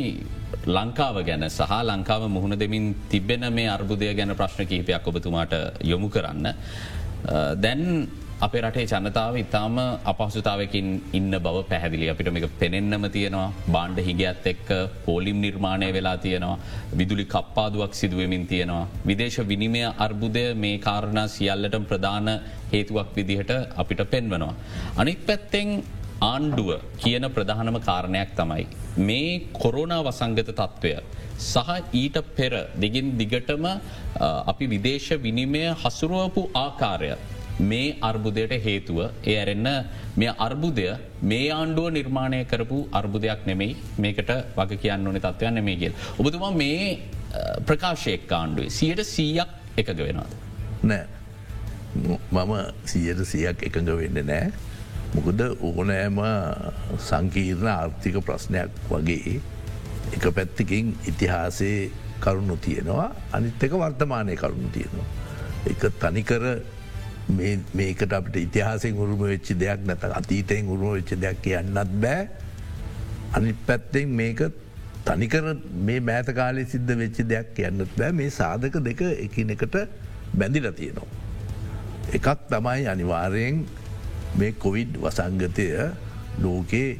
ලංකාව ගැන සහ ලංකාව මුහුණ දෙමින් තිබෙන මේ අර්බුදය ගැන ප්‍රශ්න කහිපයක් ඔබතුමාට යොමු කරන්න. දැන් අපේ රටේ ජනතාව ඉතාම අපහසුතාවකින් ඉන්න බව පැහැදිලි අපිට මේක පෙනෙන්නම තියෙනවා බාණ්ඩ හිගත් එක්ක පෝලිම් නිර්මාණය වෙලා තියෙනවා විදුලි කප්පාදුවක් සිදුවමින් තියෙනවා. විදේශ විනිමය අර්බුදය මේ කාරණා සියල්ලට ප්‍රධාන හේතුවක් විදිහට අපිට පෙන්වනවා. අනික් පැත්තෙන් ආණ්ඩුව කියන ප්‍රධානම කාරණයක් තමයි. මේ කොරෝනා වසංගත තත්ත්වය. සහ ඊට පෙර දෙගින් දිගටම අපි විදේශ විනිමය හසුරුවපු ආකාරය. මේ අර්බුදයට හේතුව ඒ ඇරෙන්න මේ අර්බුදය මේ ආණ්ඩුව නිර්මාණය කරපු අර්බුදයක් නෙමෙයි මේකට වග කියන්න ඕන තත්වයන් නෙමේ කියල්. ඔබතුමා මේ ප්‍රකාශයක් ආණ්ඩුවේ සියට සීයක් එකග වෙනවාද. නෑ මම සියයට සියක් එකඟ වෙන්න නෑ මොකද ඕනෑම සංකීර්ණ ආර්ථික ප්‍රශ්නයක් වගේ එක පැත්තිකින් ඉතිහාසේ කරුණු තියෙනවා අනිත් එක වර්තමානය කරුණු තියෙනවා. එක තනිකර මේකට අපට ඉතිහාසෙන් උරුම වෙච්චි දෙයක් නැත අතීතයෙන් උරුම වෙච්ච දෙයක් කියන්නත් බෑ. අනි පැත්තෙන් මේක තනිකර මේ මෑත කාලය සිද්ධ වෙච්චි දෙයක් කියන්නත් බෑ. මේ සාධක දෙක එකිනෙකට බැඳිල තියෙනවා. එකක් තමයි අනිවාරයෙන් මේ කොවිඩ් වසංගතය ලෝකයේ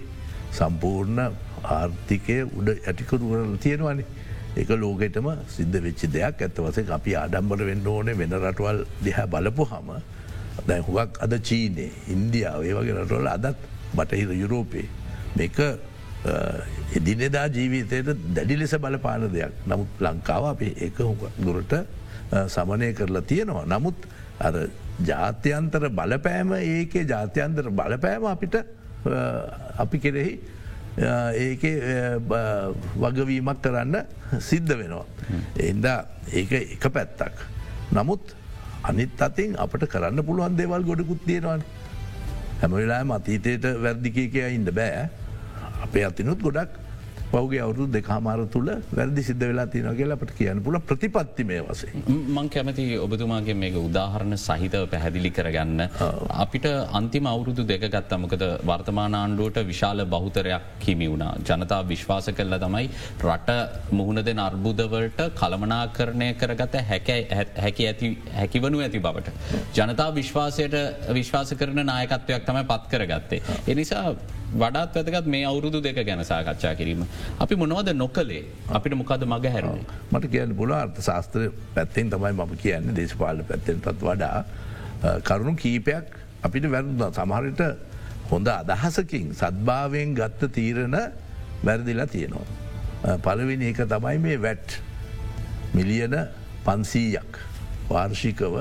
සම්පූර්ණ ආර්ථිකය උඩ ඇටිකරුවරල තියෙනවානේ. එක ලෝකෙටම සිද්ධ වෙච්චි දෙයක්. ඇත්ත වසේ අපි ආඩම්බර වෙන්න ඕනේ වෙන රටවල් දිහා බලපු හම දැ හුවක් අද චීනය ඉන්දියාව ඒ වගේ රටවල අදත් බටහිර යුරෝපේ මේක එදිනෙදා ජීවිතයට දැඩි ලෙස බලපාන දෙයක් නමුත් ලංකාව අපේ ඒක දුරට සමනය කරලා තියෙනවා නමුත් අර ජාත්‍යන්තර බලපෑම ඒකේ ජාත්‍යන්තර බලපෑම අපිට අපි කෙරෙහි ඒක වගවීමක් කරන්න සිද්ධ වෙනවා. එන්දා ඒක එක පැත්තක්. නමුත් අනිත් අතින් අපට කරන්න පුළුවන් දේවල් ගොඩකුත් තියෙනවාන. හැමවෙලා අතීතයට වැරදිකය ඉන්න බෑ අපේ අතිනුත් ගොඩක් පෞගේ අවුරු දෙකාමාර තුළ වැරදි සිද්ධ වෙලා තියන කියලා අපට කියන්න පුල ප්‍රතිපත්තිමය වසේ. මං කැමති ඔබතුමාගේ මේක උදාහරණ සහිතව පැහැදිලි කරගන්න. අපිට අන්තිම අවුරුදු දෙක ගත්තමකද වර්තමාන ආණ්ඩුවට විශාල බහුතරයක් හිමි වුණා. ජනතා විශ්වාස කරල තමයි රට මුහුණ දෙන අර්බුදවලට කළමනා කරණය කරගත හැකි ඇති හැකිවනු ඇති බවට. ජනතා විශ්වාසයට විශ්වාස කරන නායකත්වයක් තමයි පත් කරගත්තේ. එනිසා වඩාත් වැතකත් මේ අවුරුදු දෙක ගැන සාකච්ඡා කිරීම. අපි මොනවද නොකලේ අපිට මොකද මග හැරුණේ. මට කියන්න පුල අර්ථ ශාස්ත්‍ර පැත්තෙන් තමයි මම කියන්න දේශපාල පැත්තෙන්ටත් වඩා කරුණු කීපයක් අපිට වැරදුන සමහරට හොඳ අදහසකින් සද්භාවයෙන් ගත්ත තීරණ වැරදිලා තියෙනවා. පලවෙනි එක තමයි මේ වැට් මිලියන පන්සීයක් වාර්ෂිකව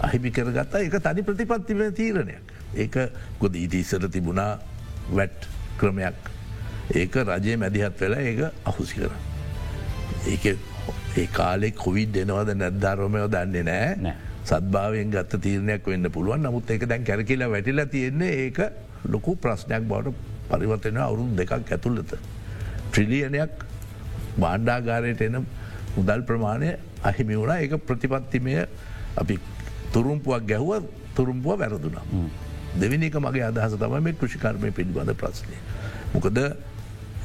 අහිමි කරගත්තා එක තනි ප්‍රතිපත්තිම තීරණයක්. ඒක ගොද ඊට ඉස්සර තිබුණා වැට් ක්‍රමයක් ඒක රජය මැදිහත් වෙලා ඒක අහුසි කර. ඒක ඒ කාලෙ කොවිඩ් එනවද නැද්දාරෝමයෝ දන්නේ නෑ සත්භාවයෙන් ගත්ත තීරණයක් වෙන්න පුළුවන් නමුත් ඒක දැන් කැරකිල වැටිල තියෙන්නේ ඒක ලොකු ප්‍රශ්නයක් බවට පරිවර්තන අවුරුන් දෙකක් ඇතුළත. ට්‍රිලියනයක් බාණ්ඩාගාරයට එන මුදල් ප්‍රමාණය අහිමි වුණා ඒක ප්‍රතිපත්තිමය අපි තුරුම්පුවක් ගැහුව තුරුම්පුව වැරදුනා. දෙවිනික මගේ අදහස තම මේ කෘෂිකර්මය පිළිබඳ ප්‍රශ්නය. මොකද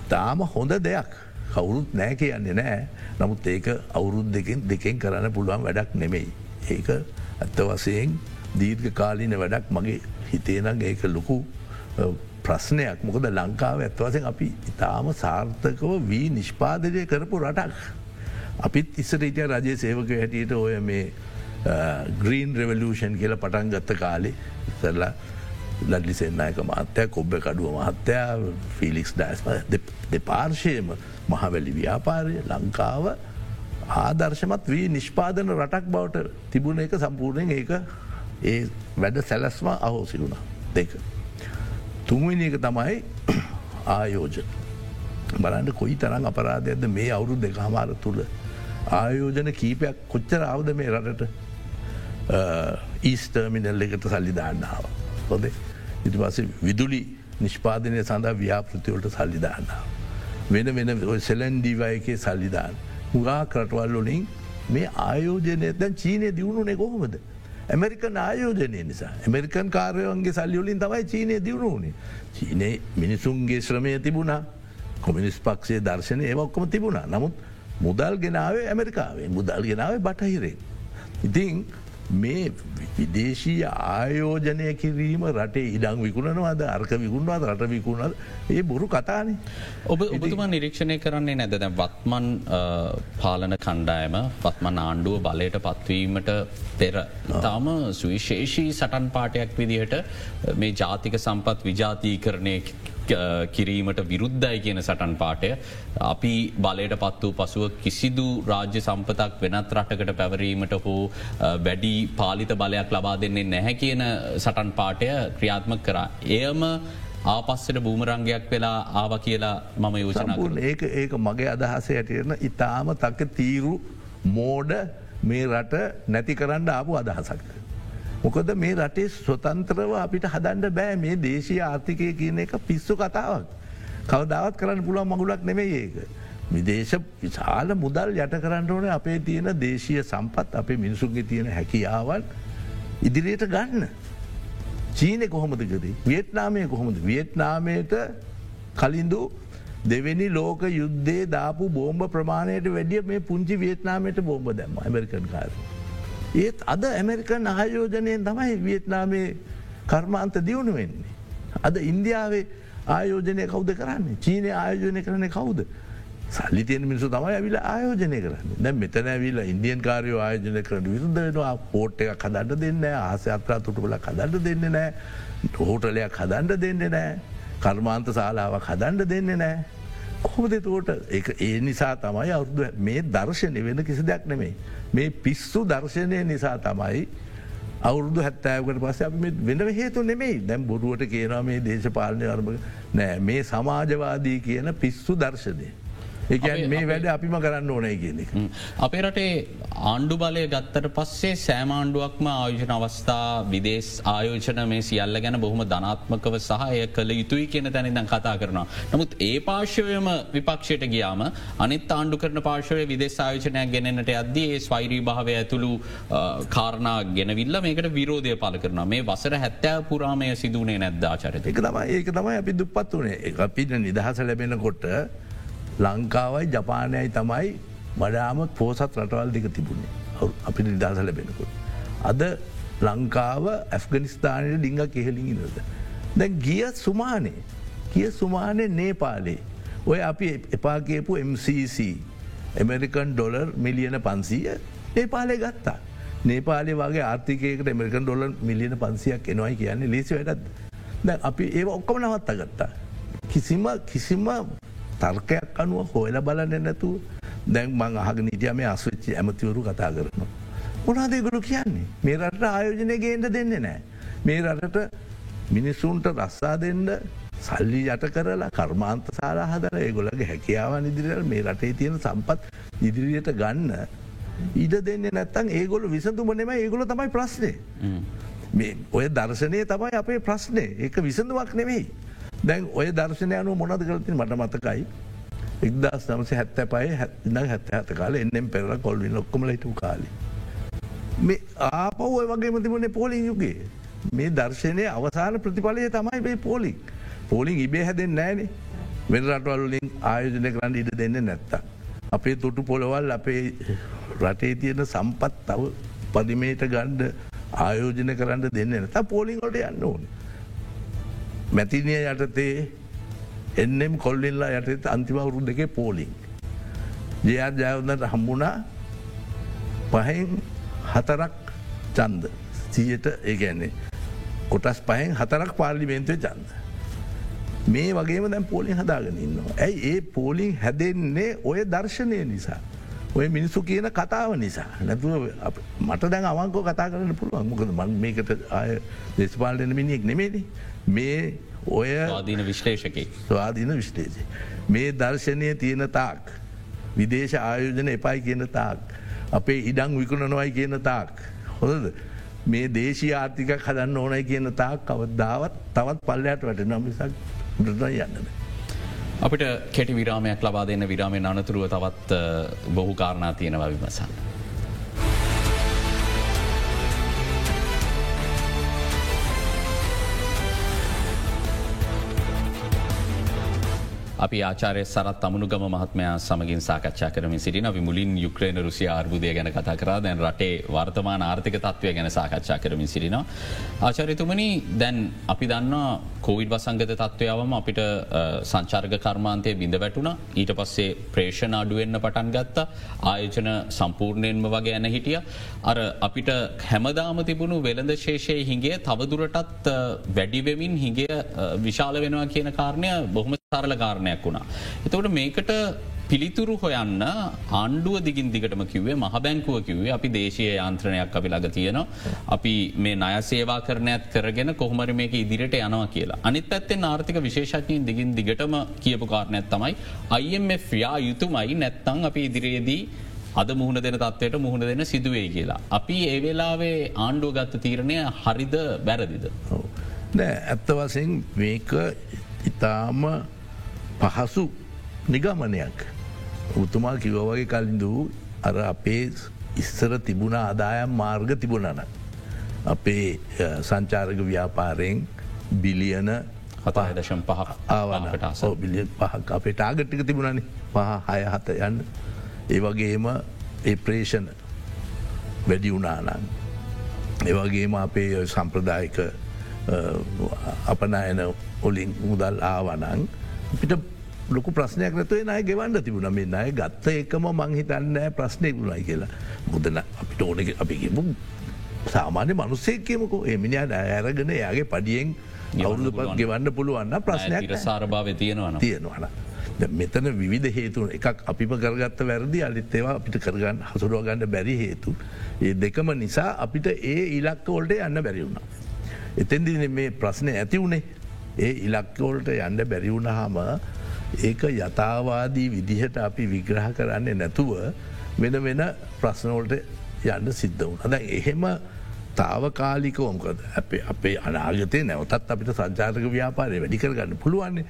තාම හොඳ දෙයක් කවුරුත් නෑ කියන්නේ නෑ නමුත් ඒක අවුරුද් දෙකින් දෙකෙන් කරන්න පුළුවන් වැඩක් නෙමෙයි. ඒක ඇත්ත වසයෙන් දීර්ඝ කාලීන වැඩක් මගේ හිතේනං ඒක ලොකු ප්‍රශ්නයක් මොකද ලංකාව ඇත්වසෙන් අපි ඉතාම සාර්ථකව වී නිෂ්පාදනය කරපු රටක්. අපිත් ඉස්සට ඉතිය රජය සේවක හැටියට ඔය මේ ග්‍රීන් රෙවලූෂන් කියල පටන් ගත්ත කාලේ ඉසරලා ලඩ්ලිසෙන්න්නයක මහත්තය කොබ්බ කඩුව මහත්තයා ෆිලික්ස් ඩයිස්ම දෙපාර්ශයම මහවැලි ව්‍යාපාරය ලංකාව ආදර්ශමත් වී නිෂ්පාදන රටක් බවට තිබුණ එක සම්පූර්ණයෙන් ඒක ඒ වැඩ සැලස්ම අහෝසි වුණා දෙක. තුන්වෙනි එක තමයි ආයෝජන. බලන්න කොයි තරම් අපරාධයක්ද මේ අවුරු දෙක හමාර තුළ ආයෝජන කීපයක් කොච්චර අවද මේ රටට ඊස්ටර්මිනල් එකට සල්ලි දාන්නාව. හොදේ ඉති පස විදුලි නිෂ්පාදනය සඳහා ව්‍යාපෘතිවලට සල්ලිදාන්නාව. වෙන වෙන සෙලන්ඩිවයකේ සල්ලිදාන්. හුගා කරටවල් වලින් මේ ආයෝජනය දැන් චීනය දියුණුනේ කොහොමද. ඇමරිකන් ආයෝජනය නිසා ඇමරිකන් කාරයන්ගේ සල්ලියලින් තමයි චීනය දියුණුවනේ. චීනය මිනිසුන්ගේ ශ්‍රමය තිබුණා කොමිනිස් පක්ෂේ දර්ශනය ඒවක්කොම තිබුණා නමුත් මුදල් ගෙනාවේ ඇමරිකාවේ මුදල් ගෙනාවේ බටහිරේ. ඉතිං මේ විදේශී ආයෝජනය කිරීම රටේ ඉඩං විකුණනවාද අර්ක විකුණවාද රට විකුණද ඒ බොරු කතානේ. ඔබ ඔබතුමා නිරීක්ෂණය කරන්නේ නැද දැ වත්මන් පාලන කණ්ඩායම වත්මන් ආණ්ඩුව බලයට පත්වීමට පෙර ඉතාම සුවිශේෂී සටන් පාටයක් විදිහට මේ ජාතික සම්පත් විජාතීකරණය කිරීමට විරුද්ධයි කියන සටන් පාටය අපි බලයට පත් වූ පසුව කිසිදු රාජ්‍ය සම්පතක් වෙනත් රටකට පැවරීමට හෝ වැඩි පාලිත බලයක් ලබා දෙන්නේ නැහැ කියන සටන් පාටය ක්‍රියාත්මක කරා. එයම ආපස්සට බූමරංගයක් වෙලා ආව කියලා මම යෝජනකුන් ඒක ඒක මගේ අදහස ඇටරන ඉතාම තක තීරු මෝඩ මේ රට නැති කරන්න ආපු අදහසක්ද. මොකද මේ රටේ ස්වතන්ත්‍රව අපිට හදන්ඩ බෑ මේ දේශී ආර්ථිකය කියන එක පිස්සු කතාවක්. කවදාවත් කරන්න පුළුවන් මගුලක් නෙමෙයි ඒක. විදේශ විශාල මුදල් යට කරන්න ඕන අපේ තියෙන දේශීය සම්පත් අපේ මිනිසුන්ගේ තියෙන හැකියාවන් ඉදිරියට ගන්න. චීනය කොහොමද කරේ වියට්නාමය කොහොමද වියට්නාමයට කලින්දු දෙවැනි ලෝක යුද්ධේ දාපු බෝම්භ ප්‍රමාණයට වැඩිය මේ පුංචි වියට්නාමයට බෝම්බ දැම්ම ඇමරිකන් කාරය. ඒත් අද ඇමරිකන් ආයෝජනයෙන් තමයි වියට්නාමේ කර්මාන්ත දියුණු වෙන්නේ. අද ඉන්දියාවේ ආයෝජනය කවුද කරන්නේ? චීනය ආයෝජනය කරන කවුද. සල්ලිතියෙන් මිනිසු තමයි ඇවිල ආයෝජනය කරන්න. දැ මෙතන ඇවිල්ල ඉන්දියන් කාරයෝ ආයෝජනය කරට විරුද්ධ වෙනවා. පෝට් එක කදන්න දෙන්න ආස අත්‍රා තුටුකල කදන්න දෙන්න නෑ හෝටලයක් හදන්ඩ දෙන්න නෑ කර්මාන්ත සාලාවක් හදන්ඩ දෙන්න නෑ කොහොමද තෝට ඒ නිසා තමයි අවුදු මේ දර්ශනය වෙන කිසි දෙයක් නෙමෙයි. මේ පිස්සු දර්ශනය නිසා තමයි අවුරුදු හැත්තෑවකට පස්ස අපි වෙන හේතු නෙමෙයි දැම් බොරුවට කියනවා මේ දේශපාලනය අර්ම නෑ මේ සමාජවාදී කියන පිස්සු දර්ශනය. එකන් මේ වැඩ අපිම කරන්න ඕනයි කියන එක. අපේ රටේ ආණ්ඩු බලය ගත්තට පස්සේ සෑමාණ්ඩුවක්ම ආයෝජන අවස්ථා විදේශ ආයෝජන මේ සියල්ල ගැන බොහොම ධනාත්මකව සහය කළ යුතුයි කියන තැනිදන් කතා කරනවා. නමුත් ඒ පාර්ශවයම විපක්ෂයට ගියාම අනිත් ආණ්ඩු කරන පාර්ශවය විදේශ ආයෝජනයක් ගෙනන්නට අද්දී ඒ ස්වෛරී භාවය ඇතුළු කාරණා ගෙනවිල්ල මේකට විරෝධය පල කරන මේ වසර හැත්තෑ පුරාමය සිදුවනේ නැද්දාචරත එක තමයි ඒක තමයි අපි දුපත් වනේ අපිට නිදහස ලැබෙනකොට ලංකාවයි ජපානයයි තමයි වඩාම පෝසත් රටවල් දෙක තිබුණේ අපිට නිදහස ලැබෙනකොට. අද ලංකාව ඇෆ්ගනිස්ථානයට ඩිංග කෙහෙලිඟිනද. දැන් ගිය සුමානේ කිය සුමානය නේපාලේ ඔය අපි එපාකේපු MCC එමරිකන් ඩොලර් මිලියන පන්සීය නේපාලේ ගත්තා. නේපාලේ වගේ ආර්ථිකයකට එමරිකන් ඩොලර් මිලියන පන්සියක් එනවයි කියන්නේ ලේසි වැඩත් දැ අපි ඒ ඔක්කොම නවත්ත ගත්තා. කිසිම කිසිම තර්කයක් අනුව හොයල බලන්න නැතුව දැන් මං අහග නිටියම අස්වෙච්චි ඇමතිවරු කතා කරනවා. මොනාදේගුරු කියන්නේ මේ රට ආයෝජනය ගේන්ට දෙන්න නෑ. මේ රටට මිනිස්සුන්ට රස්සා දෙන්න සල්ලි යට කරලා කර්මාන්ත සාලා හදර ඒගොලගේ හැකියාවන් ඉදිරියට මේ රටේ තියෙන සම්පත් ඉදිරියට ගන්න ඉඩ දෙන්න නැත්තන් ඒගොල විසඳුම නෙම ඒගොල තමයි ප්‍රශ්නය. ඔය දර්ශනය තමයි අපේ ප්‍රශ්නය ඒක විසඳුවක් නෙවෙයි. දැන් ඔය දර්ශනය අනු මොනද කරතින් මට මතකයි එක්දස් නමසේ හැත්ත පය හැත්න හැත්ත ඇත කාල එන්නම් පෙර කොල්වින් ඔක්කොම ලයිටු කාලි. මේ ආපව ඔය වගේම තිබුණේ පෝලින් යුගේ මේ දර්ශනය අවසාන ප්‍රතිඵලය තමයි වේ පෝලික් පෝලිං ඉබේ හැදෙන් නෑනේ වෙන රටවල්ලින් ආයෝජනය කරන්න ඉඩ දෙන්න නැත්ත. අපේ තොටු පොළවල් අපේ රටේ තියෙන සම්පත් තව පදිමේට ගණ්ඩ ආයෝජන කරන්න දෙන්න නැත පෝලිංගොට යන්න ඕනේ. මැතිනිය යටතේ එන්නම් කොල්ලිල්ලා යටත අන්තිමවුරු දෙකේ පෝලිං. ජයාත් ජයවන්නට හම්බුණා පහෙන් හතරක් චන්ද සීයට ඒගැන්නේ කොටස් පහෙන් හතරක් පාර්ලිමේන්තුව චන්ද. මේ වගේම දැන් පෝලිින් හදාගෙන ඉන්නවා. ඇයි ඒ පෝලිං හැදෙන්නේ ඔය දර්ශනය නිසා. ඔය මිනිස්සු කියන කතාව නිසා නැතුව මට දැන් අවංකෝ කතා කරන්න පුළුවන් මොකද මන් මේකට ආය දෙස්පාලන මිනිෙක් නෙමේදී මේ ඔය ආදීන විශ්ලේෂකයි ස්වාධීන විශ්ලේෂය. මේ දර්ශනය තියෙන තාක්. විදේශ ආයෝජන එපයි කියන තාක්. අපේ ඉඩං විකුණනොවයි කියන තාක්. හොඳද. මේ දේශී ආර්ථික හදන්න ඕනයි කියන තාක් කවදදාවත් තවත් පල්ලයට වැට නමිසක් ඩ යන්නද. අපිට කෙටි විරාමයක් ලබා දෙන්න විරාමය අනතුරුව තවත් බොහු කාරණා තියෙනවා විමසන්න. අපි ආචාරය සරත් අමනුගම මහත්මයා සමගින් සාකච්ඡා කරමින් සිටින අපි මුලින් යුක්්‍රේන රුසිය අර්බුදය ගැන කතා කර දැන් රටේ වර්තමාන ආර්ථික තත්වය ගැන සාකච්ඡා කරමින් සිටිනවා. ආචාරිතුමනි දැන් අපි දන්නවා කෝවිඩ් වසංගත තත්ත්වයාවම අපිට සංචාර්ග කර්මාන්තය බිඳ වැටුණ ඊට පස්සේ ප්‍රේෂණ අඩුවෙන්න්න පටන් ගත්ත ආයෝජන සම්පූර්ණයෙන්ම වගේ ඇන හිටිය. අර අපිට හැමදාම තිබුණු වෙළඳ ශේෂය හිගේ තවදුරටත් වැඩිවෙමින් හිගේ විශාල වෙනවා කියන කාරණය බොහොම සරල කාරණයක් වුණා. එතවට මේකට පිළිතුරු හොයන්න ආණ්ඩුව දිගින් දිගටම කිවේ මහ බැංකුව කිවේ අපි දේශය යන්ත්‍රණයක් අපි ළඟ තියෙනවා. අපි මේ නය සේවා කරනයක් කරගෙන කොහමර මේක ඉදිරිට යනවා කියලා. අනිත් ඇත්තෙන් ආර්ථික විශේෂඥයෙන් දිගින් දිගටම කියපු කාරණයක් තමයි IMF යා යුතුමයි නැත්තං අපි ඉදිරියේදී අද මුහුණ දෙන තත්වයට මුහුණ දෙන සිදුවේ කියලා. අපි ඒ වෙලාවේ ආණ්ඩුව ගත්ත තීරණය හරිද බැරදිද. නෑ ඇත්ත වසෙන් මේක ඉතාම පහසු නිගමනයක්. උතුමා කිවවගේ කලින්දූ අර අපේ ඉස්සර තිබුණ ආදායම් මාර්ග තිබුණන. අපේ සංචාරක ව්‍යාපාරයෙන් බිලියන හතහදශම් පහක් ආවනට බිලියන් පහක් අපේ ටාගට්ටික තිබුණන. පහ හය හත යන්න. ඒ වගේම ඒ ප්‍රේෂණ වැඩි වුණානන්. ඒවගේම අපේ සම්ප්‍රදායක අපනයන ඔලින් මුදල් ආවනං පිට ලොකු ප්‍රශ්නයක් නැතුවේ නය ගෙවන්න තිබුණ. මේ අය ගත්ත එකම මංහිතන්න ප්‍රශ්නය වුණයි කියලා. මුදන අපිට ඕන අපිගේම සාමාන්‍ය මනුස්සේ කියමකෝ. එමිනිියට ඇරගෙන යාගේ පඩියෙන් අවුරුදු පත් ගෙවන්න පුළුවන්න ප්‍රශ්නයක් සාරභාව තියෙනවන තියෙනවන. මෙතන විධ හේතුන් එකක් අපිම කරගත්ත වැරදි. අලිත්තේවා අපිට කරගන්න හසුරුවගන්න බැරි හේතු. ඒ දෙකම නිසා අපිට ඒ ඉලක්කවොල්ට යන්න බැරිවුණ. එතැදි මේ ප්‍රශ්නය ඇති වුණේ ඒ ඉලක්කවොල්ට යන්න බැරිවුණ හම ඒක යථවාදී විදිහට අපි විග්‍රහ කරන්නේ නැතුව වෙන වෙන ප්‍රශ්නවලට යන්න සිද්ධ වුණ. ද එහෙම තාවකාලිකවොමකද අපේ අපේ අනාගතය නැවතත් අපිට සංචාතක ව්‍යාපාරය වැඩිකරගන්න පුළුවන්නේ.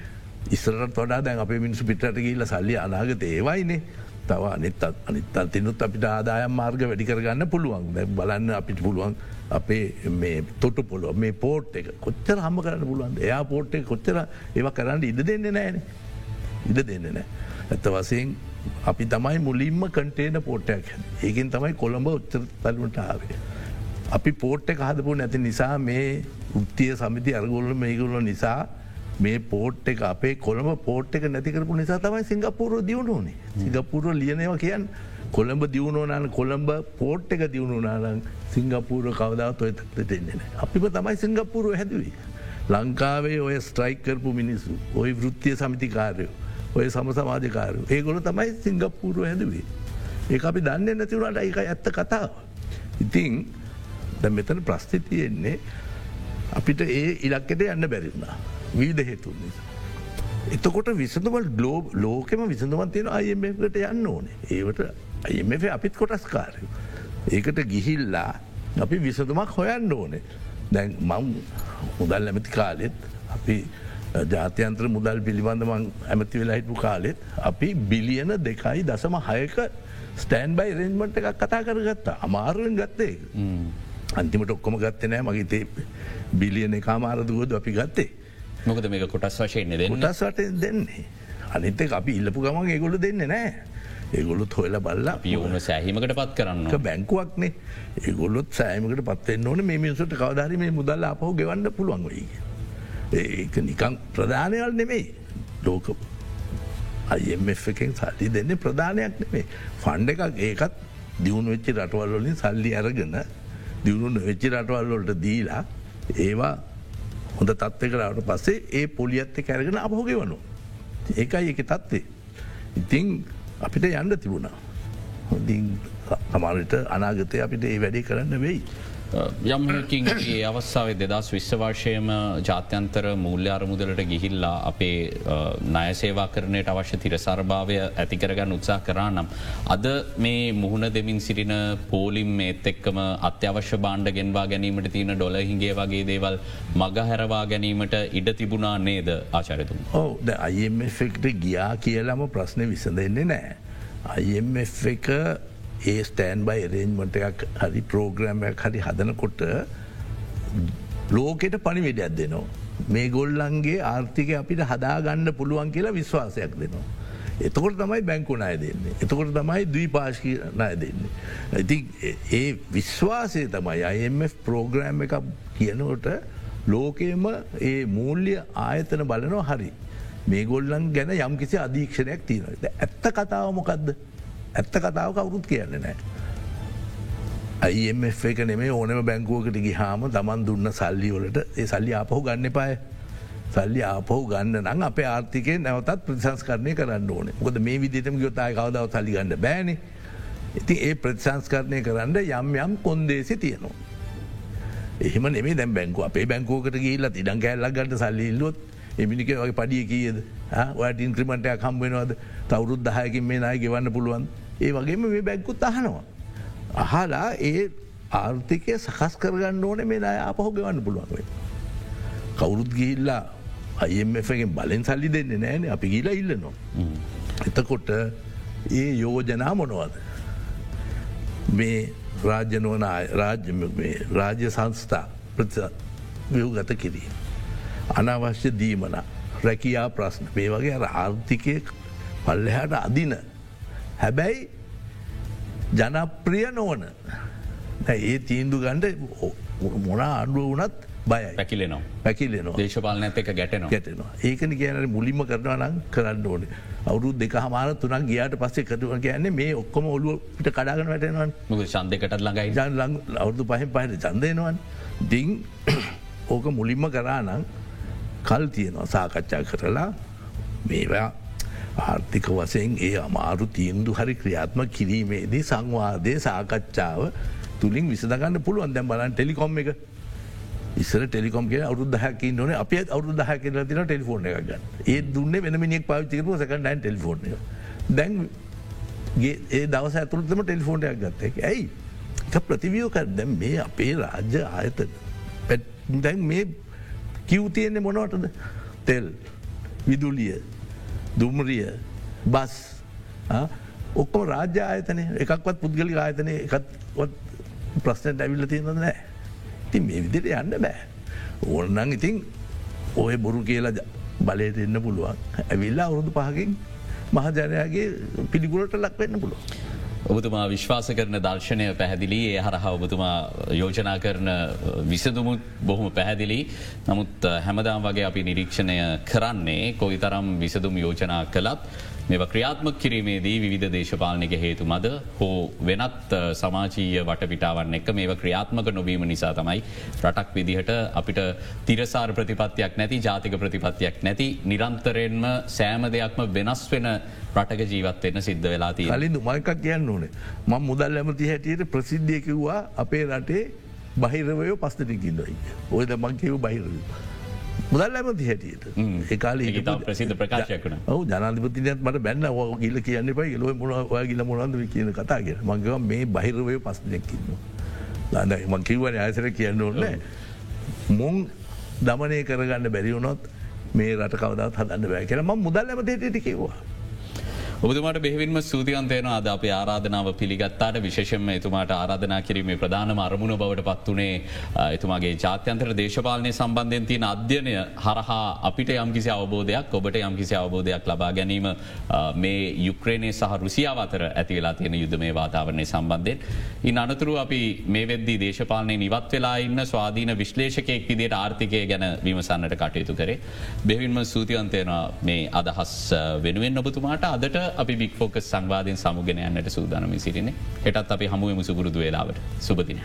ඉස්රට වඩා දැන් අපේ මිනිසු පිටට ගිල්ල සල්ලි අනාගත ඒවයිනේ. තව අනිත් අනිත් තිනුත් අපිට ආදායම් මාර්ග වැඩිකරගන්න පුළුවන් දැ බලන්න අපිට පුළුවන් අපේ මේ තොට පොලො මේ පෝට් එක කොච්චර හම කරන්න පුළුවන් එයා පෝට් එක කොච්චර ඒව කරන්න ඉඩ දෙන්න නෑනේ ඉඩ දෙන්න නෑ. ඇත්ත වසයෙන් අපි තමයි මුලින්ම කටේන පෝට්ටයක් හැ ඒකින් තමයි කොළඹ උත්තර තලමට ආවේ. අපි පෝට්ට හදපු නැති නිසා මේ උත්තිය සමිති අරගොල්ල මේගුල්ල නිසා මේ පෝට් එක අපේ කොළඹ පෝට් එක නැතිකරපු නිසා තමයි සිංගපූරුව දියුණුවනේ සිංගපූරුව ලියනවා කියන් කොළඹ දියුණුවනන කොළඹ පෝට් එක දියුණුනාලන් සිංගපූර කවදාවත් ඔය තත්ට දෙන්නේ අපිම තමයි සිංගපූරුව හැදුවේ. ලංකාවේ ඔය ස්ට්‍රයික් කරපු මිනිස්සු ඔය වෘත්තිය සමිතිකාරයෝ ඔය සම සමාජකාරු ඒගොල තමයි සිංගප්පූරුව හැදවේ. ඒ අපි දන්න නැතිවුණට ඒක ඇත්ත කතාව. ඉතිං ද මෙතන ප්‍රස්ථි තියෙන්නේ අපිට ඒ ඉලක්කෙට යන්න බැරිුණා. වීද හේතුන් නිසා. එතකොට විසඳවල් ගලෝබ් ලෝකෙම විසඳවන්තියෙන අයමකට යන්න ඕනේ ඒවට අයම අපිත් කොටස්කාරය. ඒකට ගිහිල්ලා අපි විසඳමක් හොයන්න ඕනේ. දැන් මං මුදල් ඇමති කාලෙත් අපි ජාත්‍යන්ත්‍ර මුදල් පිළිබඳමං ඇමති වෙලා හිටපු කාලෙත් අපි බිලියන දෙකයි දසම හයක ස්ටෑන් බයි රෙන්මට එකක් කතා කරගත්තා අමාරුවෙන් ගත්තේ අන්තිමට ඔක්කොම ගත්ත නෑ මගේ තේ බිලියන කාමාරදුවද අපි ගත්තේ මොකද මේක කොටස් වශයෙන් කොටස්වට දෙන්නේ? අනිත අපි ඉල්ලපු ගමන් ඒගොලු දෙන්න නෑ. ඒගොලුත් හොල බල්ලා පියවුණ සෑහීමකට පත් කරන්න බැංකුවක්නේ ඒගොලොත් සෑමකට පත්වෙන්න ඕන. මේ මිනිසුට කවධරි මේ මුදල්ල අපහු ගෙවන්න පුළුවන් වයි. ඒක නිකං ප්‍රධානයල් නෙමෙයි. ලෝක අයF එකෙන් සල්ලි දෙන්නේ ප්‍රධානයක් නෙමේ ෆන්ඩ එකක් ඒකත් දියුණු වෙච්චි රටවල්ලොලින් සල්ලි අරගෙන දියුණු වෙච්චි රටවල්ලොලට දීලා ඒවා හොඳ තත්වකරට පස්සේ ඒ පොලියත්ත කැරගෙන අපහෝගෙ වනු. ඒකයි එක තත්වේ. ඉතිං අපිට යන්න තිබුණා. හොඳින් සමාලට අනාගතය අපිට ඒ වැඩි කරන්න වෙයි. යම්කින් ඒ අවස්සාාවේ දෙදස් විශ්වවර්ශයම ජාත්‍යන්තර මූල්‍ය අරමුදලට ගිහිල්ලා අපේ නයසේවා කරනයට අවශ්‍ය තිරසර්භාවය ඇතිකරගන්න උත්සා කරා නම්. අද මේ මුහුණ දෙමින් සිටින පෝලිම් මේත් එක්කම අත්‍යවශ්‍ය බාණ්ඩ ගෙන්වා ගැනීමට තියෙන ඩොල හිගේ වගේ දේවල් මග හැරවා ගැනීමට ඉඩ තිබුණා නේද ආචරිතුම. ඕ ද අයිමෙක්ට ගියා කියලම ප්‍රශ්නය විසඳෙන්නේ නෑ. අයිF එක ඒ ස්ටෑන් බයි රේන්මට එකක් හරි ප්‍රෝග්‍රෑම්යක් හරි හදනකොට ලෝකෙට පණිවිඩයක් දෙනවා. මේ ගොල්ලන්ගේ ආර්ථික අපිට හදාගන්න පුළුවන් කියලා විශ්වාසයක් දෙනවා. එතකොට තමයි බැංකු ණය දෙන්නේ. එතකොට තමයි දී පාශකි ණය දෙන්නේ. ඉති ඒ විශ්වාසය තමයි IMF ප්‍රෝග්‍රෑම් එක කියනකොට ලෝකයම ඒ මූල්‍ය ආයතන බලනෝ හරි. මේ ගොල්ලන් ගැන යම් කිසි අධීක්ෂණයක් තියෙනද. ඇත්ත කතාව මොකක්ද. ඇත්ත කතාව කවුරුත් කියන්න නෑ. අයිF එක නෙමේ ඕනම බැංකුවකට ගිහාම තමන් දුන්න සල්ලි වලට ඒ සල්ලි ආපහු ගන්න පාය සල්ලි ආපහු ගන්න නම් අප ආර්ථිකය නැවතත් ප්‍රතිසංස්කරණය කරන්න ඕන. ොද මේ විදිතම ගොතාය කවදාව සල්ලි ගන්න බෑන. ඉතින් ඒ ප්‍රතිසංස්කරණය කරන්න යම් යම් කොන්දේසි තියනවා. එහෙම නෙේ දැ බැංකු. අපේ බැංකෝකට ගේල්ල ඉඩන් කැල්ලක් ගන්න සල්ලිල්ලොත් එමිනික වගේ පඩිය කියද? ඔයට ඉන්ක්‍රමටයක් කම්බෙනවද තවරුත් දහයකින් මේ නාය ගෙවන්න පුළුවන් ඒ වගේම මේ බැංකුත් අහනවා. අහලා ඒ ආර්ථිකය සකස් කරගන්න ඕන මේ අය අපහෝ ගෙවන්න පුළුවන්වේ. කවුරුත් ගිහිල්ලා අයමෙන් බලෙන් සල්ලි දෙන්න නෑන අපි ගිලා ඉල්ලනවා. එතකොට ඒ යෝජනා මොනවද. මේ රාජ්‍යනුවන රාජ්‍ය සංස්ථා ව්‍යවගත කිරීම. අනවශ්‍ය දීමන රැකයා ප්‍රශ්න මේ වගේ ආර්ථිකය පල්ලෙහට අදින. හැබැයි ජනප්‍රිය නොවන. ඒ තීන්දු ගන්ඩ මොන අඩුව වනත් බය පැකිලෙනවා. පැකිලෙනවා. දේශපාලන එක ගැටනවා. ගැටෙනවා. ඒකන කියන මුලින්ම කරනවා නම් කරන්න ඕන. අවුරු දෙක හමාර තුනක් ගියාට පස්සේ කතුව කියන්නේ මේ ඔක්කොම ඔලුවට කඩාගන වැටෙනවන්. මුක සන්දකට ළඟයි. ජන් අවුදු පහෙන් පහට චන්දයනවන් දිං ඕක මුලින්ම කරානම් කල් තියෙනවා සාකච්ඡා කරලා මේවා ආර්ථික වසයෙන් ඒ අමාරු තීන්දු හරි ක්‍රියාත්ම කිරීමේදී සංවාදය සාකච්ඡාව තුළින් විසඳගන්න පුළුවන්. දැම් බලන් ටෙලිකොම් එක. ඉස්සර ටෙලිකොම් කිය අවුදහක නොන අප අවුදහ කියල තින ටෙලිෆෝන් එක ගන්න. ඒ දුන්න වෙන මිනික් පාවිච්චිකපු සකන්ඩන් ටෙලිෆෝන් එක. දැන් ඒ දවස ඇතුළතම ටෙලිෆෝන්ටයක් ගත්තක ඇයි? ප්‍රතිවියෝ කර දැම් මේ අපේ රාජ්‍ය ආයතන. දැන් මේ කිව්තියෙන්නේ මොනවටද? තෙල් විදුලිය දුම්රිය බස් ඔක්කොම රාජ්‍ය ආයතනය. එකක්වත් පුද්ගලි ආයතනය එකත්වත් ප්‍රශ්නයට ඇවිල්ල තියෙනද නෑ ති මේ විදිට යන්න බෑ. ඕනන් ඉතින් ඔය බොරු කියලා බලයට එන්න පුළුවන්. ඇවිල්ලා අවුරුදු පහකින් මහජනයාගේ පිළිගුලට ලක්වෙන්න පුළුව. ඔබතුමා විශ්වාස කරන දර්ශනය පැහැදිලි ඒ හරහා ඔබතුමා යෝජනා කරන විසඳමුත් බොහොම පැහැදිලි. නමුත් හැමදාම් වගේ අපි නිරීක්ෂණය කරන්නේ කොයි තරම් විසඳුම් යෝජනා කළත් මෙ ක්‍රියාත්මක කිරීමේදී විධ දේශපාලනික හේතු මද හෝ වෙනත් සමාජීය වටපිටාවන්න එක මේ ක්‍රියාත්මක නොවීම නිසා තමයි රටක් විදිහට අපිට තිරසාර ප්‍රතිපත්තියක් නැති ජාතික ප්‍රතිපත්තියක් නැති නිරන්තරයෙන්ම සෑම දෙයක්ම වෙනස් වෙන රටක ජීවත්වන්න සිද්ධ වෙලා තිය කලින් මයකක් කියන්න ඕනේ. ම මුදල් ඇමති හැටියට ප්‍රසිද්ධියකිව්වා අපේ රටේ බහිරවයෝ පස්තටිකින්දයි ඔය දමන් කිව් බහිරවූ. මුදල් ඇමති හැටියට. ඒකාල ප්‍රසිද්ධ ප්‍රකාශයකන ඔහු ජනාධපතිනත් මට බැන්න. ගිල කියන්න පයි ලොව මොන ඔය ගිල මොනන්ද කියන කතාගෙන මංගව මේ බහිරවය පස්නයක්කින්න. දන්න මංකිවන අයසර කියන්න ඕන්න මුං දමනය කරගන්න බැරිවුණොත් මේ රට කවදත් හදන්න බෑ කියල ම මුදල් ඇමතේට කිව්වා. ඔබතුමාට බෙහිවින්ම සූතියන්තයන අද අප ආරාධනාව පිළිගත්තාට විශෂෙන්ම එතුමාට ආරාධනා කිරීමේ ප්‍රධාන අරමුණ බවට පත්වනේ එතුමාගේ ජාත්‍යන්තර දේශපාලනය සම්බන්ධයෙන් තියන අධ්‍යනය හරහා අපිට යම්කිසි අවබෝධයක් ඔබට යම්කිසි අවබෝධයක් ලබා ගැනීම මේ යුක්්‍රේණය සහ රුසියාව අතර ඇති වෙලා තියෙන යුද්ධ මේ වාතාවරණය සම්බන්ධයෙන්. ඉන් අනතුරු අපි මේ වෙද්දී දේශපාලනය නිවත් වෙලා ඉන්න ස්වාධීන විශ්ලේෂකයෙක් විදියට ආර්ථිකය ගැන විමසන්නට කටයුතු කරේ. බෙවින්ම සූතියන්තයන මේ අදහස් වෙනුවෙන් ඔබතුමාට අදට අපි බික්‍ෆෝකස් සංවාධයෙන් සමුගෙන යන්නට සූදානම සිරින්නේ එටත් අපි හමුවම සුපුරුදු වෙලාවට සුපතිනය.